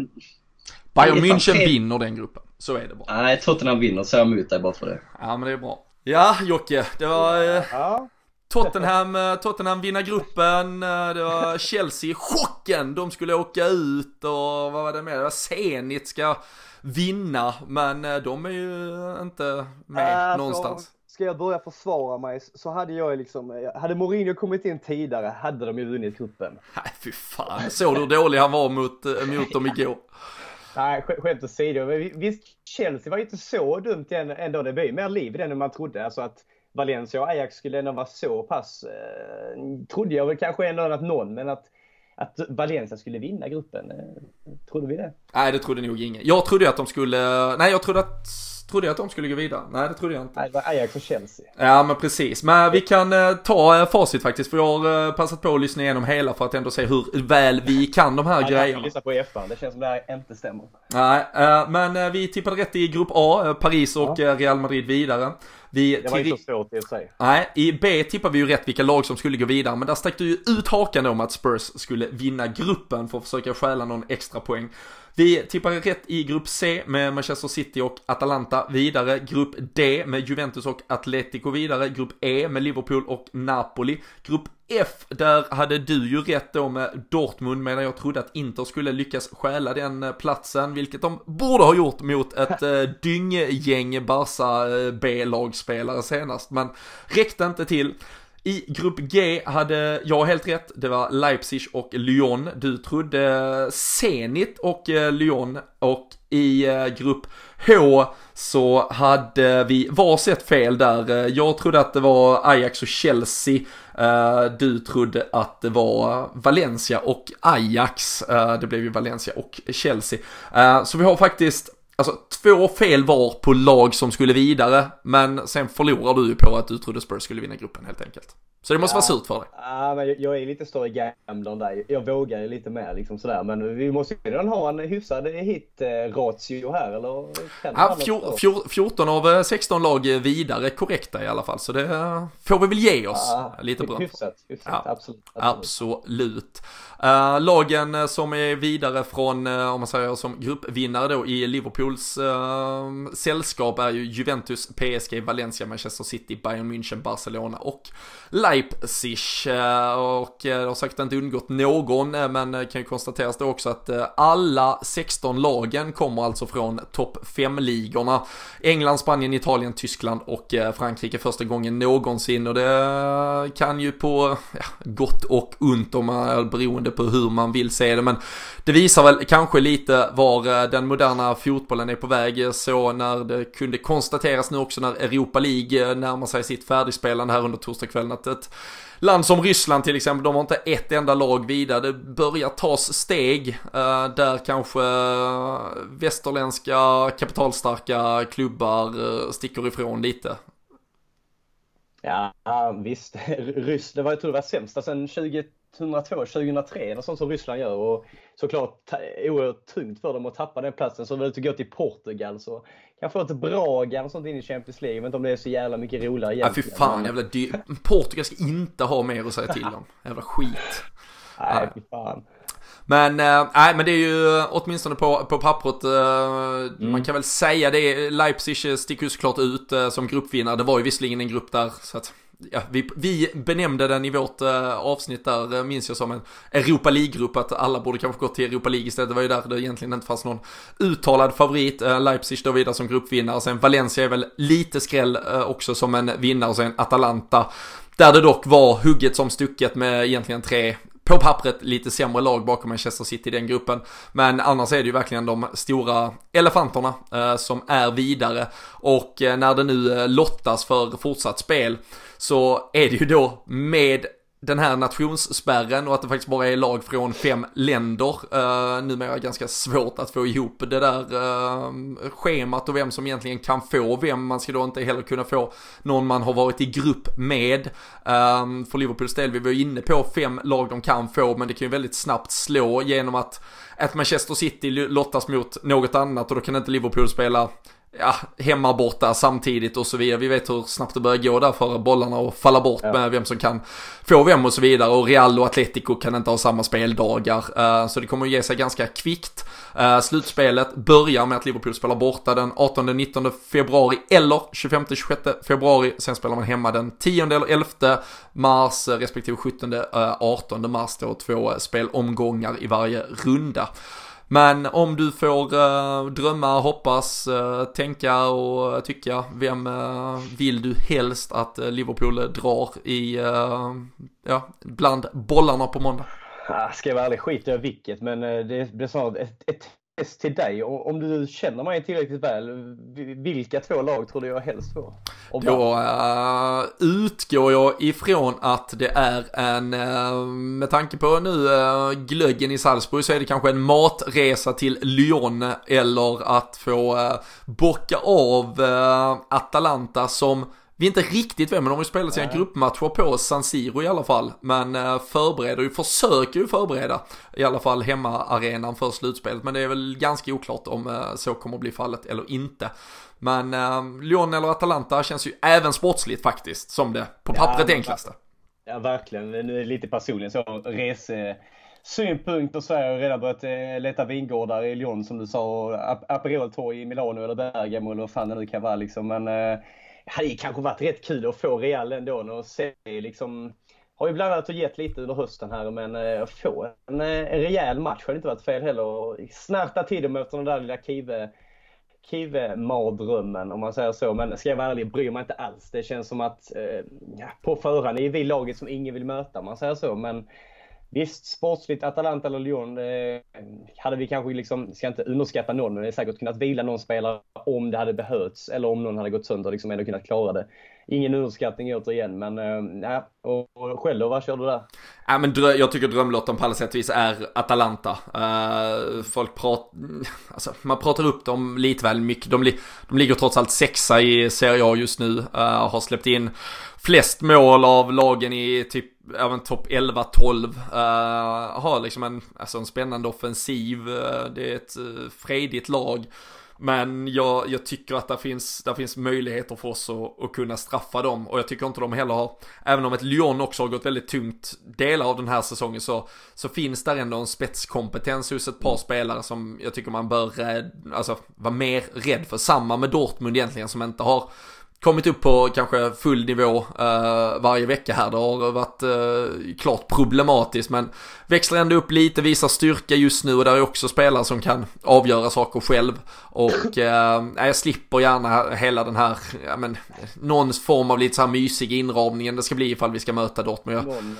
Bayern det München tre- vinner den gruppen, så är det bara. Nej, Tottenham vinner. Så jag emot dig bara för det. Ja, men det är bra. Ja, Jocke, det var eh, Ja, Tottenham, eh, Tottenham vinna gruppen, eh, det var Chelsea, chocken, de skulle åka ut och vad var det mer? Det var Zenit ska vinna, men de är ju inte med Alltså, någonstans. Ska jag börja försvara mig så hade jag liksom, hade Mourinho kommit in tidigare hade de ju vunnit cupen. Nej, fy fan, såg du hur dålig han var mot, eh, mot dem igår? Nej, sk- skämt åsido. Visst, Chelsea var ju inte så dumt än- ändå. Det blev mer liv i den än man trodde. Alltså att Valencia och Ajax skulle ändå vara så pass, eh, trodde jag väl kanske ändå att någon, men att, att Valencia skulle vinna gruppen, eh, trodde vi det? Nej, det trodde nog ingen. Jag trodde att de skulle, nej jag trodde att, trodde jag att de skulle gå vidare. Nej, det trodde jag inte. Nej, det var Ajax och Chelsea. Ja men precis, men vi kan eh, ta eh, facit faktiskt för jag har eh, passat på att lyssna igenom hela för att ändå se hur väl vi kan de här Jag grejerna. lyssnar på F1, det känns som det här inte stämmer. Nej, eh, men eh, vi tippade rätt i grupp A, eh, Paris och eh, Real Madrid vidare. Vi Det var till- så svårt i och sig. Nej, i B tippade vi ju rätt vilka lag som skulle gå vidare, men där stack du ju ut hakan om att Spurs skulle vinna gruppen för att försöka stjäla någon extra poäng. Vi tippade rätt i grupp C med Manchester City och Atalanta vidare. Grupp D med Juventus och Atletico vidare. Grupp E med Liverpool och Napoli. Grupp F, där hade du ju rätt då med Dortmund medan jag trodde att Inter skulle lyckas stjäla den eh, platsen, vilket de borde ha gjort mot ett eh, dynggäng Barca eh, B-lagspelare senast, men räckte inte till. I grupp G hade jag helt rätt, det var Leipzig och Lyon. Du trodde Zenit och eh, Lyon och i eh, grupp H så hade vi varsitt fel där. Eh, jag trodde att det var Ajax och Chelsea. Du trodde att det var Valencia och Ajax. Det blev ju Valencia och Chelsea. Så vi har faktiskt Alltså två fel var på lag som skulle vidare, men sen förlorar du ju på att du trodde Spurs skulle vinna gruppen helt enkelt. Så det måste Ja. vara surt för dig. Ja, men jag- jag är lite större gambler än dig. Jag vågar ju lite mer liksom sådär. Men vi måste ju redan ha en hyfsad hit-ratio här eller? Ja, fjor, fjor, 14 av eh, 16 lag vidare korrekta i alla fall, så det eh, får vi väl ge oss Ja, lite bra. Hyfsat, hyfsat. Ja, absolut. absolut. Absolut. Eh, lagen eh, som är vidare från, eh, om man säger som gruppvinnare då i Liverpools eh, sällskap är ju Juventus, PSG, Valencia, Manchester City, Bayern München, Barcelona och Leipzig Leipzig eh, och eh, det har säkert inte undgått någon eh, men kan ju konstateras då också att alla 16 lagen kommer alltså från topp 5-ligorna. England, Spanien, Italien, Tyskland och Frankrike första gången någonsin. Och det kan ju på ja, gott och ont om man beroende på hur man vill se det. Men det visar väl kanske lite var den moderna fotbollen är på väg. Så när det kunde konstateras nu också när Europa League närmar sig sitt färdigspelande här under torsdagskvällen att ett land som Ryssland till exempel, de har inte ett enda lag vidare. Det börjar tas steg eh, där kanske eh, västerländska kapitalstarka klubbar eh, sticker ifrån lite. Ja, visst. Ryssland var, jag tror det var sämsta sedan 20 2002, 2003, något sånt som Ryssland gör. Och såklart oerhört tungt för dem att tappa den platsen. Så de vill gå till Portugal så kanske ett Braga och sånt in i Champions League. Jag vet inte om det är så jävla mycket roligare egentligen. Ja, fy fan, jävla dy- Portugal ska inte ha mer att säga till om. Jävla skit. Nej, fy fan. Men, äh, men det är ju åtminstone på, på pappret, äh, mm. man kan väl säga det, Leipzig sticker ju såklart ut äh, som gruppvinnare. Det var ju visserligen en grupp där, så att ja, vi, vi benämnde den i vårt eh, avsnitt där, eh, minns jag som en Europa League-grupp, att alla borde kanske gå till Europa League istället. Det var ju där det egentligen inte fanns någon uttalad favorit. Eh, Leipzig då vidare som gruppvinnare, sen Valencia är väl lite skräll också som en vinnare, och sen Atalanta. Där det dock var hugget som stucket med egentligen tre på pappret lite sämre lag bakom Manchester City i den gruppen. Men annars är det ju verkligen de stora elefanterna eh, som är vidare. Och eh, när det nu eh, lottas för fortsatt spel så är det ju då med den här nationsspärren och att det faktiskt bara är lag från fem länder. Uh, numera ganska svårt att få ihop det där uh, schemat och vem som egentligen kan få vem. Man ska då inte heller kunna få någon man har varit i grupp med. Uh, för Liverpools del, vi var inne på fem lag de kan få, men det kan ju väldigt snabbt slå genom att att Manchester City lottas mot något annat och då kan inte Liverpool spela ja, hemma borta samtidigt och så vidare. Vi vet hur snabbt det börjar gå där för bollarna och falla bort ja. med vem som kan få vem och så vidare. Och Real och Atletico kan inte ha samma speldagar. Uh, så det kommer att ge sig ganska kvickt. Uh, slutspelet börjar med att Liverpool spelar borta den 18-19 februari eller 25-26 februari. Sen spelar man hemma den 10 eller 11 mars respektive 17-18 mars då. Två spelomgångar i varje runda. Men om du får eh, drömma, hoppas, eh, tänka och tycka, vem eh, vill du helst att Liverpool drar i, ja, bland bollarna på måndag? Ah, ska jag vara ärlig skiter jag vilket, men det blir snarare ett, ett test till dig. Om du känner mig tillräckligt väl, vilka två lag tror du jag helst får? Då uh, utgår jag ifrån att det är en, uh, med tanke på nu uh, glöggen i Salzburg så är det kanske en matresa till Lyon eller att få uh, bocka av Atalanta som vi inte riktigt vet, men de har ju spelat sina gruppmatcher på San Siro i alla fall. Men eh, förbereder ju, försöker ju förbereda i alla fall hemmaarenan för slutspelet. Men det är väl ganska oklart om eh, så kommer att bli fallet eller inte. Men eh, Lyon eller Atalanta känns ju även sportsligt faktiskt som det på pappret ja, enklaste. Ja, verkligen. Nu är lite personligen så rese synpunkt och Sverige har redan börjat leta vingårdar i Lyon som du sa och Aperol i Milano eller Bergamo eller vad fan det nu kan vara liksom. Men det hade kanske varit rätt kul att få Real ändå och se liksom har ju bland annat gett lite under hösten här men att eh, få en, eh, en rejäl match hade inte varit fel heller. Och snärta till dem efter den där lilla Kive Kive-mardrömmen om man säger så. Men ska jag vara ärlig, bryr mig inte alls. Det känns som att eh, på förhand är vi laget som ingen vill möta om man säger så. Men Visst, sportsligt Atalanta eller Lyon eh, hade vi kanske liksom, ska inte underskatta någon, men det är säkert kunnat vila någon spelare om det hade behövts eller om någon hade gått sönder, liksom ändå kunnat klara det. Ingen underskattning återigen, men eh, och, och själv då, vad kör du där? Ja, men drö- jag tycker drömlotten på alla sätt och vis är Atalanta. Uh, folk pratar, alltså man pratar upp dem lite väl mycket. De, li- de ligger trots allt sexa i Serie A just nu, uh, har släppt in flest mål av lagen i typ även topp 11-12. Uh, eh, har liksom en, alltså en spännande offensiv. Uh, det är ett uh, fredigt lag. Men jag, jag tycker att det finns, där finns möjligheter för oss att, att, kunna straffa dem. Och jag tycker inte de heller har, även om ett Lyon också har gått väldigt tungt delar av den här säsongen så, så finns där ändå en spetskompetens hos ett par mm. spelare som jag tycker man bör eh, alltså, vara mer rädd för. Samma med Dortmund egentligen som inte har kommit upp på kanske full nivå uh, varje vecka här. Det har varit uh, klart problematiskt men växlar ändå upp lite, visar styrka just nu och där är också spelare som kan avgöra saker själv. Och uh, jag slipper gärna hela den här, ja men, någon form av lite så här mysig inramningen det ska bli ifall vi ska möta Dortmund. Någon,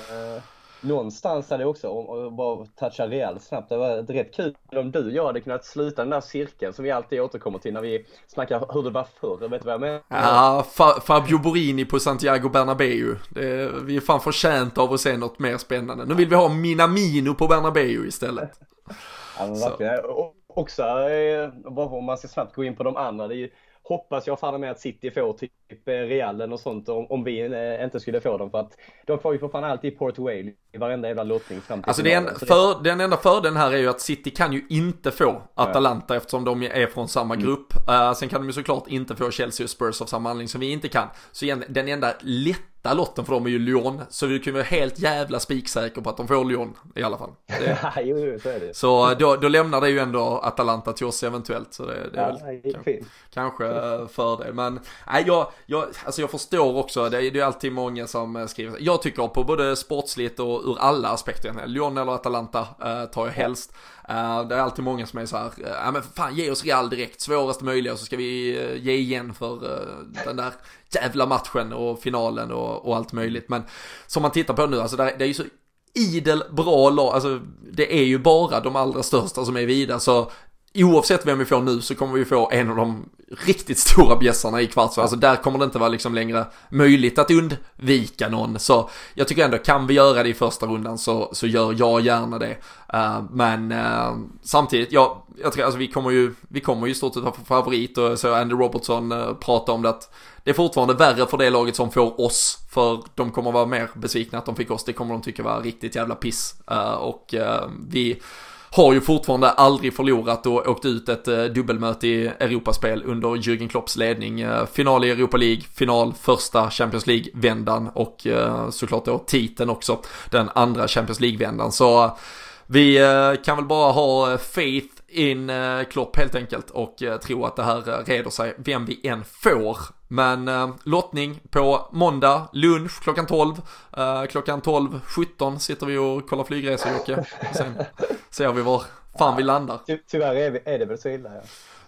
någonstans hade också, och bara toucha rejält snabbt, det var rätt kul om du och jag hade kunnat sluta den där cirkeln som vi alltid återkommer till när vi snackar hur det var förr, vet du vad jag menar? Ja, Fa Fabio Borini på Santiago Bernabéu. Det, vi är fan förtjänta av att se något mer spännande. Nu vill vi ha Minamino på Bernabéu istället. Ja, men verkligen. Också, eh, bara om man ska snabbt gå in på de andra, det är ju hoppas jag fan med att City får typ eh, Realen och sånt om, om vi eh, inte skulle få dem för att de får ju för fan alltid Port Wale i varenda jävla lottning fram till Alltså den, för, den enda fördelen här är ju att City kan ju inte få Atalanta ja. eftersom de är från samma mm. grupp. Mm. Uh, sen kan de ju såklart inte få Chelsea och Spurs av samma anledning som vi inte kan. Så igen, den enda lätt lätta lotten för dem är ju Lyon. Så vi kan vara helt jävla spiksäkra på att de får Lyon i alla fall. Det, jo, jo, så är det. Så då, då lämnar det ju ändå Atalanta till oss eventuellt. Så det, det är ja, väl kanske, kanske fördel. Men nej, jag, jag, alltså jag förstår också, det är, är alltid många som skriver. Jag tycker på både sportsligt och ur alla aspekter. Lyon eller Atalanta uh, tar jag helst. Uh, det är alltid många som är så här, uh, ja men fan ge oss Real direkt, svåraste möjliga så ska vi ge igen för den där jävla matchen och finalen och, och allt möjligt. Men som man tittar på nu, alltså det, det är ju så idel bra lag, alltså det är ju bara de allra största som är vidare så oavsett vem vi får nu så kommer vi få en av de riktigt stora bjässarna i kvartsfinal. Alltså där kommer det inte vara liksom längre möjligt att undvika någon. Så jag tycker ändå, kan vi göra det i första rundan så, så gör jag gärna det. Uh, men uh, samtidigt, ja, jag tror alltså vi kommer ju, vi kommer ju stort sett vara favorit och så Andy Robertson uh, prata om det att det är fortfarande värre för det laget som får oss. För de kommer vara mer besvikna att de fick oss. Det kommer de tycka var riktigt jävla piss. och vi har ju fortfarande aldrig förlorat och åkt ut ett eh, dubbelmöte i Europaspel under Jürgen Klopps ledning. Eh, final i Europa League, final första Champions League-vändan och eh, såklart då titeln också, den andra Champions League-vändan. Så vi kan väl bara ha faith in eh, Klopp helt enkelt och eh, tro att det här eh, reder sig, vem vi än får. Men eh, lottning på måndag, lunch klockan 12. Eh, klockan 12.17 sitter vi och kollar flygresor Jocke. Sen ser vi var fan vi landar. Ty tyvärr är, vi, är det väl så illa ja.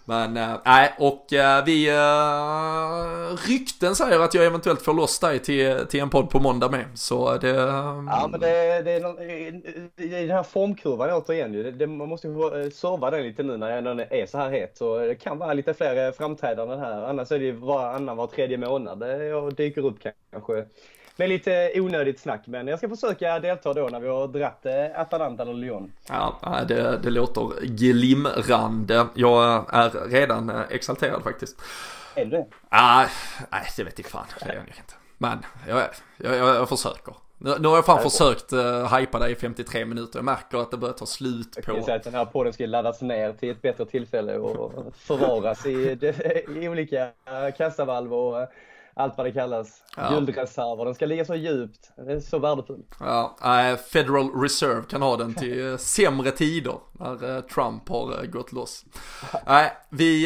Men eh, nej, äh, och äh, vi äh, rykten säger att jag eventuellt får loss dig till, till en podd på måndag med. Så det... Ja, men det, det, är, någon, det är den här formkurvan återigen det, det, Man måste ju serva den lite nu när den är så här het. Så det kan vara lite fler framträdanden här. Annars är det ju varannan var tredje månad jag dyker upp kanske med lite onödigt snack. Men jag ska försöka delta då när vi har dratt eh, Atalanta eller Lyon. Ja, det, det låter glimrande. Jag är redan eh, exalterad faktiskt. Är du det? Ah, nej, det vet jag fan. Det är jag inte. Men jag, jag, jag, jag försöker. Nu, nu har jag fan försökt uh, hypa dig i 53 minuter. Jag märker att det börjar ta slut på... Jag kan säga att den här podden ska laddas ner till ett bättre tillfälle och förvaras i, i olika kassavalv och allt vad det kallas. Ja. Guldreserver, den ska ligga så djupt. Det är så värdefullt. Ja, äh, Federal Reserve kan ha den till äh, sämre tider när äh, Trump har gått loss. Nej, vi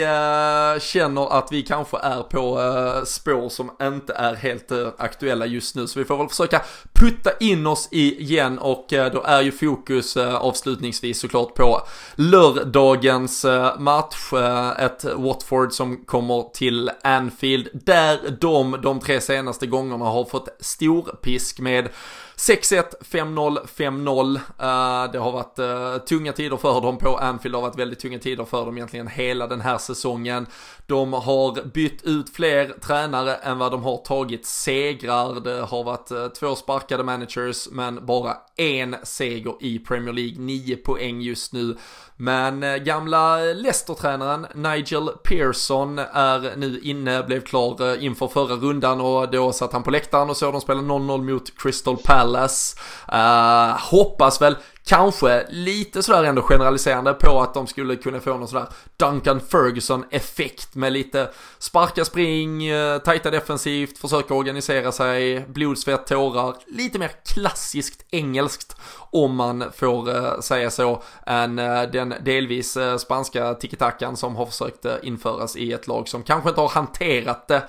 känner att vi kanske är på spår som inte är helt aktuella just nu, så vi får väl försöka putta in oss igen och då är ju fokus avslutningsvis såklart på lördagens match, ett Watford som kommer till Anfield, där de som de tre senaste senaste gångerna har fått stor pisk med 6-1, 5-0, 5-0. Uh, det har varit uh, tunga tider för dem på Anfield, det har varit väldigt tunga tider för dem egentligen hela den här säsongen. De har bytt ut fler tränare än vad de har tagit segrar. Det har varit uh, två sparkade managers, men bara en seger i Premier League, 9 poäng just nu. Men eh, gamla Leicester-tränaren Nigel Pearson är nu inne, blev klar eh, inför förra rundan och då satt han på läktaren och såg dem spela 0-0 mot Crystal Palace. Uh, hoppas väl kanske lite sådär ändå generaliserande på att de skulle kunna få någon sådär Duncan Ferguson-effekt med lite sparka spring, eh, tajta defensivt, försöka organisera sig, blod, svett, tårar. Lite mer klassiskt engelskt om man får eh, säga så, än eh, den delvis spanska tiki-takan som har försökt införas i ett lag som kanske inte har hanterat det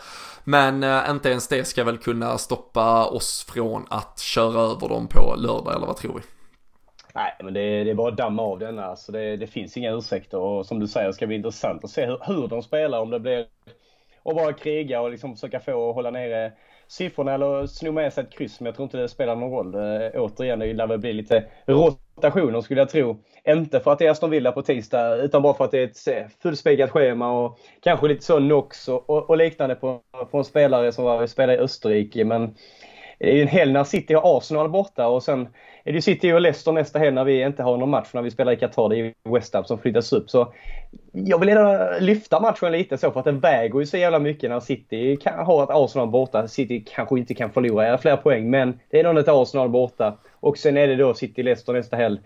men inte ens det ska väl kunna stoppa oss från att köra över dem på lördag, eller vad tror vi? Nej, men det, det är bara att damma av denna. Alltså det, det finns inga ursäkter och som du säger det ska bli intressant att se hur, hur de spelar. Om det blir att bara kriga och liksom försöka få hålla nere siffrorna eller sno med sig ett kryss. Men jag tror inte det spelar någon roll. Det, återigen, det lär väl bli lite rotationer skulle jag tro. Inte för att det är Aston Villa på tisdag utan bara för att det är ett eh, fullspäckat schema och kanske lite så Nox och, och, och liknande på, på en spelare som var, spelar i Österrike. Men det är ju en helg när City har Arsenal borta och sen är det City och Leicester nästa helg när vi inte har någon match när vi spelar i Qatar. Det är West Ham som flyttas upp. Så jag vill gärna lyfta matchen lite så för att den väger ju så jävla mycket när City kan ha ett Arsenal borta. City kanske inte kan förlora flera poäng men det är nog ett Arsenal borta. Och sen är det då City-Leicester nästa helg.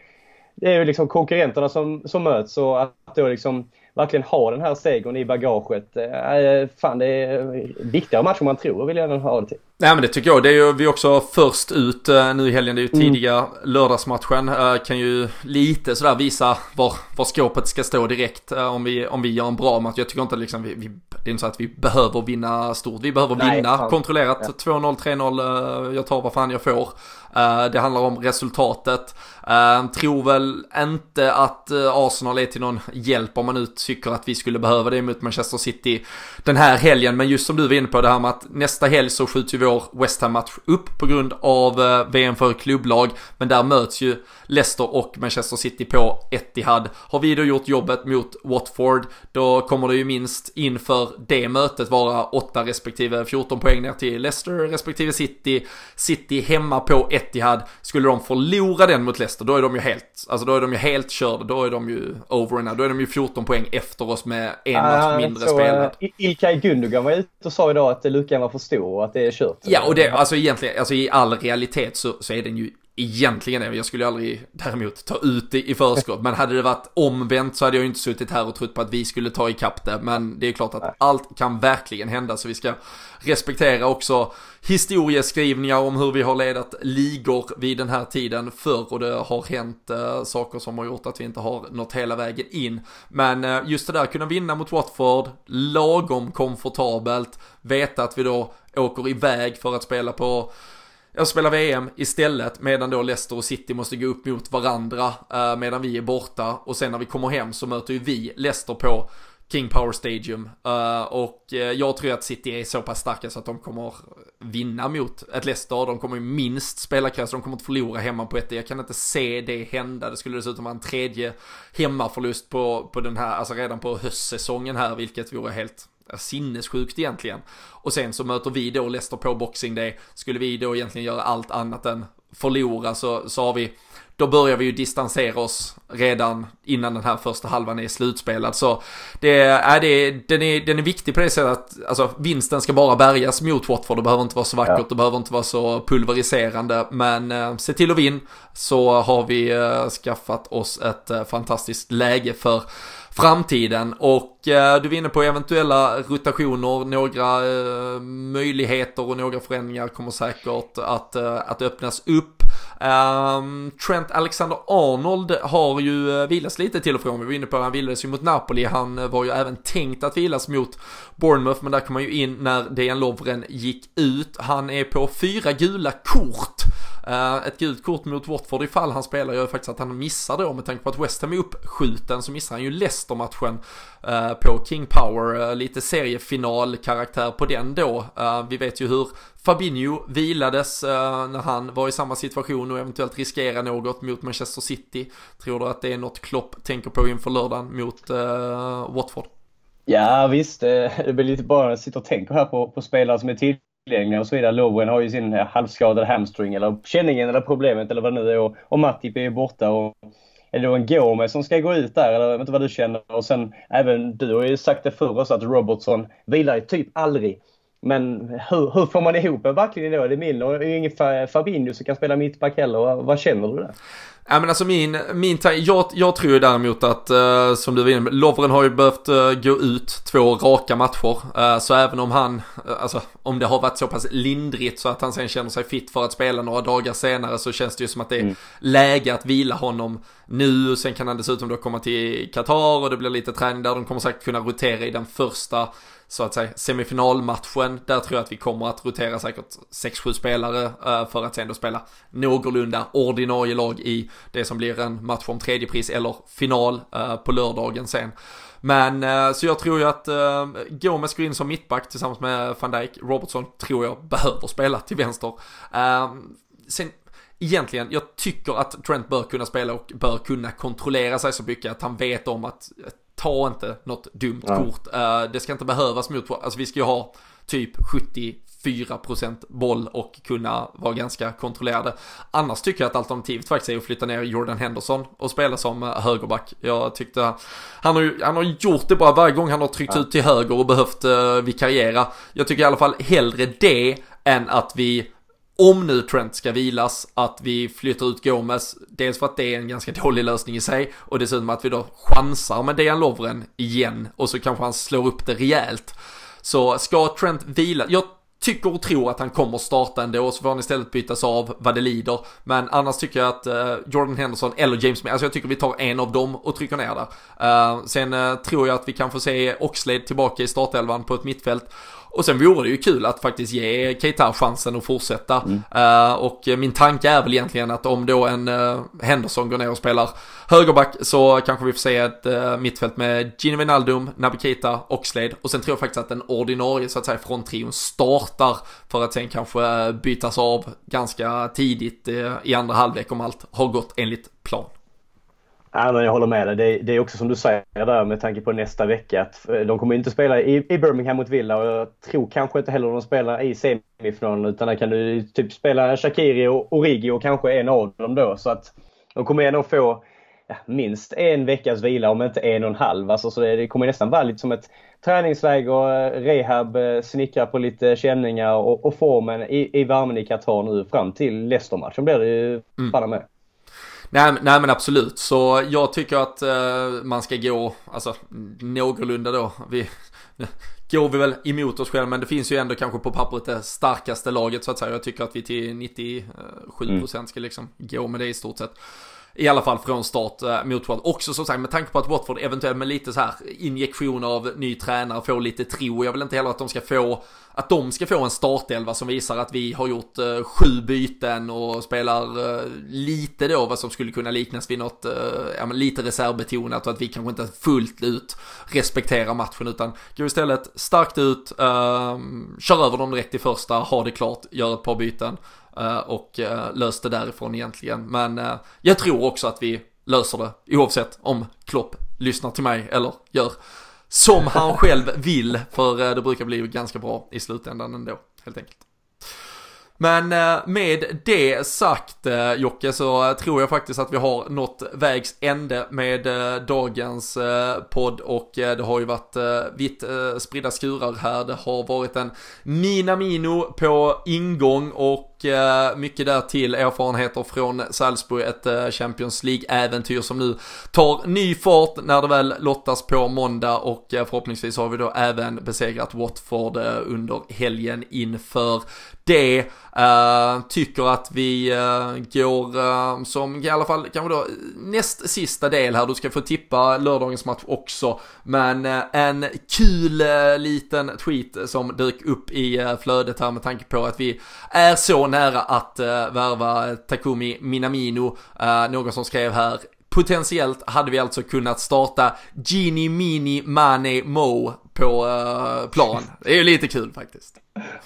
Det är ju liksom konkurrenterna som, som möts och att då liksom verkligen ha den här segern i bagaget. Eh, fan, det är viktigare match än man tror vill jag ha det till. Nej men det tycker jag. Det är ju vi också först ut eh, nu i helgen. Det är ju mm. tidiga mm. lördagsmatchen. Eh, kan ju lite sådär visa var, var skåpet ska stå direkt om, vi, om vi gör en bra match. Jag tycker inte liksom vi, vi, det är inte så att vi behöver vinna stort. Vi behöver Nej, vinna fan. kontrollerat. Ja. 2-0, 3-0. Jag tar vad fan jag får. Det handlar om resultatet. Eh, tror väl inte att eh, Arsenal är till någon hjälp om man nu tycker att vi skulle behöva det mot Manchester City den här helgen. Men just som du var inne på det här med att nästa helg så skjuts ju vår West Ham-match upp på grund av eh, VM för klubblag. Men där möts ju Leicester och Manchester City på Etihad. Har vi då gjort jobbet mot Watford, då kommer det ju minst inför det mötet vara 8 respektive 14 poäng ner till Leicester respektive City. City hemma på Etihad. Skulle de förlora den mot Leicester, då är de ju helt, alltså då är de ju helt körda. Då är de ju over and out. Då är de ju 14 poäng efter oss med en match mindre spelad. Uh, Ilkay Gundogan var ute och sa idag att luckan var för stor och att det är kört. Ja, och det, alltså egentligen, alltså i all realitet så, så är den ju egentligen är. Jag skulle aldrig däremot ta ut det i förskott. Men hade det varit omvänt så hade jag ju inte suttit här och trott på att vi skulle ta ikapp det. Men det är klart att allt kan verkligen hända så vi ska respektera också historieskrivningar om hur vi har ledat ligor vid den här tiden förr och det har hänt äh, saker som har gjort att vi inte har nått hela vägen in. Men äh, just det där, kunna vinna mot Watford, lagom komfortabelt, veta att vi då åker iväg för att spela på jag spelar VM istället medan då Leicester och City måste gå upp mot varandra eh, medan vi är borta och sen när vi kommer hem så möter ju vi Leicester på King Power Stadium uh, och uh, jag tror att City är så pass starka så att de kommer vinna mot ett Leicester. De kommer ju minst spela kräs, de kommer inte förlora hemma på ett. Jag kan inte se det hända. Det skulle dessutom vara en tredje hemmaförlust på, på den här, alltså redan på höstsäsongen här, vilket vore helt sinnessjukt egentligen. Och sen så möter vi då Leicester på Boxing Day. Skulle vi då egentligen göra allt annat än förlora så, så har vi då börjar vi ju distansera oss redan innan den här första halvan är slutspelad. Så det är, det, den, är, den är viktig på det sättet att alltså, vinsten ska bara bärgas mot Watford. Det behöver inte vara så vackert, ja. det behöver inte vara så pulveriserande. Men eh, se till att vinna så har vi eh, skaffat oss ett eh, fantastiskt läge för framtiden. Och eh, du var inne på eventuella rotationer, några eh, möjligheter och några förändringar kommer säkert att, eh, att öppnas upp. Um, Trent Alexander-Arnold har ju eh, vilats lite till och från. Vi var inne på att han vilades ju mot Napoli. Han eh, var ju även tänkt att vilas mot Bournemouth, men där kom han ju in när Dejan Lovren gick ut. Han är på fyra gula kort. Uh, ett gult kort mot Watford ifall han spelar gör ju faktiskt att han missar då med tanke på att West Ham är uppskjuten så missar han ju Leicester-matchen Eh, på King Power. Eh, lite seriefinalkaraktär på den då. Eh, vi vet ju hur Fabinho vilades när han var i samma situation och eventuellt riskera något mot Manchester City. Tror du att det är något Klopp tänker på inför lördagen mot Watford? Ja visst, det blir lite bara att sitta och tänka här på, på spelare som är till tillgängliga och så vidare. Lovren har ju sin halvskadade hamstring eller känningen eller problemet eller vad det nu är och, och Matip är ju borta. Och, är det då en Gomez som ska gå ut där eller jag vet inte vad du känner? Och sen även du har ju sagt det förr också att Robertson vilar ju typ aldrig. Men hur, hur får man ihop en backlinje då? Är det Milner och ingen Fabinho som kan spela mittback heller. Vad känner du där? Ja men alltså min, min jag, jag tror däremot att, uh, som du var inne med, Lovren har ju behövt uh, gå ut två raka matcher. Uh, så även om han, alltså om det har varit så pass lindrigt så att han sen känner sig fit för att spela några dagar senare så känns det ju som att det är mm. läge att vila honom nu. Sen kan han dessutom då komma till Qatar och det blir lite träning där. De kommer säkert kunna rotera i den första så att säga semifinalmatchen. Där tror jag att vi kommer att rotera säkert 6-7 spelare eh, för att sen då spela någorlunda ordinarie lag i det som blir en match om tredje pris eller final eh, på lördagen sen. Men eh, så jag tror ju att uh, Gomes går in som mittback tillsammans med van Dijk. Robertson tror jag behöver spela till vänster. Sen egentligen, jag tycker att Trent bör kunna spela och bör kunna kontrollera sig så mycket att han vet om att ta inte något dumt ja. kort. Uh, det ska inte behövas mot, alltså vi ska ju ha typ 74% boll och kunna vara ganska kontrollerade. Annars tycker jag att alternativet faktiskt är att flytta ner Jordan Henderson och spela som eh, högerback. Jag tyckte han har, ju, han har gjort det bra varje gång han har tryckt ja. ut till höger och behövt uh, vikariera. Jag tycker i alla fall hellre det än att vi om nu Trent ska vilas, att vi flyttar ut Gomes, dels för att det är en ganska dålig lösning i sig och dessutom att vi då chansar med Dejan Lovren igen och så kanske han slår upp det rejält. Så ska Trent vila, jag tycker och tror att han kommer starta ändå, så får han istället bytas av vad det lider. Men annars tycker jag att uh, Jordan Henderson eller James May, alltså jag tycker vi tar en av dem och trycker ner där. Uh, sen uh, tror jag att vi kan få se Oxlade tillbaka i startelvan på ett mittfält. Och sen vore det ju kul att faktiskt ge Keita chansen att fortsätta. Mm. Uh, och min tanke är väl egentligen att om då en uh, Henderson går ner och spelar högerback så kanske vi får se ett uh, mittfält med Gini Wijnaldum, Naby Keita, Oxlade. Och sen tror jag faktiskt att den ordinarie så att säga från trion startar för att sen kanske bytas av ganska tidigt i andra halvlek om allt har gått enligt plan. Ja, men jag håller med dig. Det, det, är också som du säger där med tanke på nästa vecka att eh, de kommer inte spela i, i Birmingham mot Villa och jag tror kanske inte heller de spelar i semifinalen utan där kan du typ spela Shakiri och Origi och kanske en av dem då. Så att de kommer ändå få ja, minst en veckas vila om inte en och en halv. Alltså, så det, det kommer nästan vara lite som ett träningsläger, rehab, eh, snickra på lite känningar och, och formen i, i värmen i Qatar nu fram till Leicester-matchen blir det ju mm. med. Nej, nej men absolut, så jag tycker att eh, man ska gå, alltså någorlunda då. Vi, går vi väl emot oss själva men det finns ju ändå kanske på pappret det starkaste laget så att säga. Jag tycker att vi till 97% eh, ska liksom gå med det i stort sett. I alla fall från start eh, mot Watford. Också som sagt med tanke på att Watford eventuellt med lite så här injektion av ny tränare får lite tro. Jag vill inte heller att de ska få att de ska få en startelva som visar att vi har gjort eh, sju byten och spelar eh, lite då vad som skulle kunna liknas vid något, eh, ja men lite reservbetonat och att vi kanske inte fullt ut respekterar matchen utan går istället starkt ut, eh, kör över dem direkt i första, har det klart, gör ett par byten och eh, löst det därifrån egentligen. Men eh, jag tror också att vi löser det oavsett om Klopp lyssnar till mig eller gör som han själv vill, för eh, det brukar bli ganska bra i slutändan ändå, helt enkelt. Men eh, med det sagt eh, Jocke så tror jag faktiskt att vi har nått vägs ände med dagens podd och det har ju varit vitt spridda skurar här. Det har varit en Minamino på ingång och och eh, mycket där till erfarenheter från Salzburg, ett eh, Champions League-äventyr som nu tar ny fart när det väl lottas på måndag och eh, förhoppningsvis har vi då även besegrat Watford under helgen inför det. Uh, tycker att vi uh, går uh, som i alla fall kanske då näst sista del här. Du ska få tippa lördagens match också. Men en kul liten tweet som dök upp i flödet här med tanke på att vi är så nära att värva Takumi Minamino. någon som skrev här Potentiellt hade vi alltså kunnat starta Gini Mini Mane Mo på uh, plan. Det är ju lite kul faktiskt.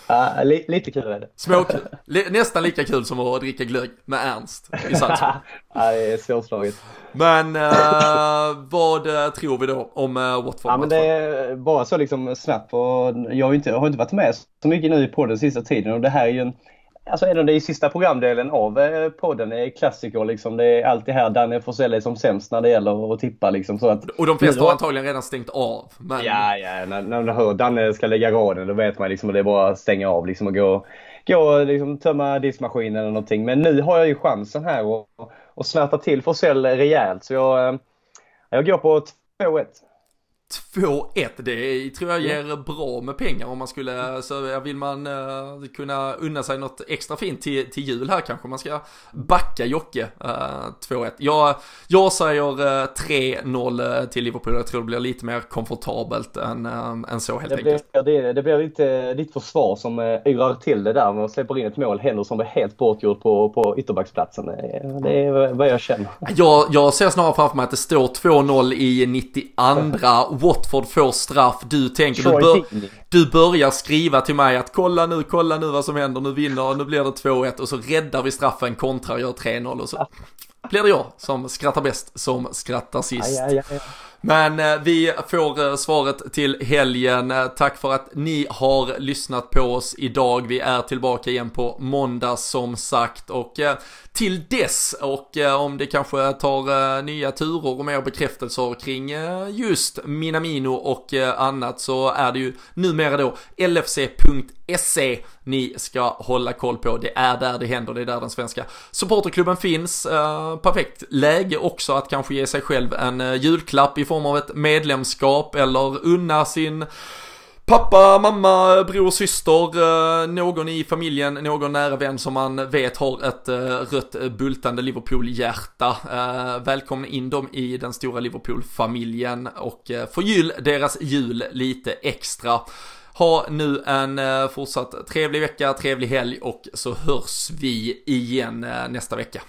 Ja, li lite kul är det. Småkul. Nästan lika kul som att dricka glögg med Ernst i Salzburg. ja, det är svårslaget. Men uh, vad uh, tror vi då om uh, Watford? Ja, men det är bara så liksom snabbt och jag har inte, har inte varit med så mycket nu på den sista tiden och det här är ju en Alltså ändå det är sista programdelen av eh, podden är klassiker liksom. Det är alltid här Danne Forsell är som sämst när det gäller att tippa liksom. Så att, och de flesta har antagligen redan stängt av. Men... Ja, ja. När, när man hör Danne ska lägga raden då vet man liksom att det är bara att stänga av liksom och gå, gå och liksom tömma diskmaskinen eller någonting. Men nu har jag ju chansen här och, och snärta till Forsell rejält. Så jag, eh, jag går på 2-1. 2-1, det tror jag ger bra med pengar om man skulle, så vill man uh, kunna unna sig något extra fint till, till jul här kanske man ska backa Jocke uh, 2-1. Jag, jag säger uh, 3-0 till Liverpool, jag tror det blir lite mer komfortabelt än, uh, än så helt det enkelt. Blir, det, det blir lite ditt försvar som uh, yrar till det där med att släppa in ett mål, Henderson blir helt bortgjord på, på ytterbacksplatsen. Det är vad jag känner. Jag, jag ser snarare framför mig att det står 2-0 i 92 Watford får straff, du tänker, du, bör, du börjar skriva till mig att kolla nu, kolla nu vad som händer, nu vinner, nu blir det 2-1 och så räddar vi straffen, kontrar, gör 3-0 och så blir det jag som skrattar bäst som skrattar sist. Aj, aj, aj. Men eh, vi får eh, svaret till helgen. Eh, tack för att ni har lyssnat på oss idag. Vi är tillbaka igen på måndag som sagt och till dess och eh, om det kanske tar eh, nya turer och mer bekräftelser kring eh, just Minamino och annat så är det ju numera då LFC.se ni ska hålla koll på. Det är där det händer, det är där den svenska supporterklubben finns. perfekt läge också att kanske ge sig själv en julklapp i form av ett medlemskap eller unna sin pappa, mamma, bror, syster, eh, någon i familjen, någon nära vän som man vet har ett eh, rött bultande Liverpool-hjärta. Eh, Välkomna in dem i den stora Liverpool-familjen och förgyll deras jul lite extra. Ha nu en fortsatt trevlig vecka, trevlig helg och så hörs vi igen nästa vecka.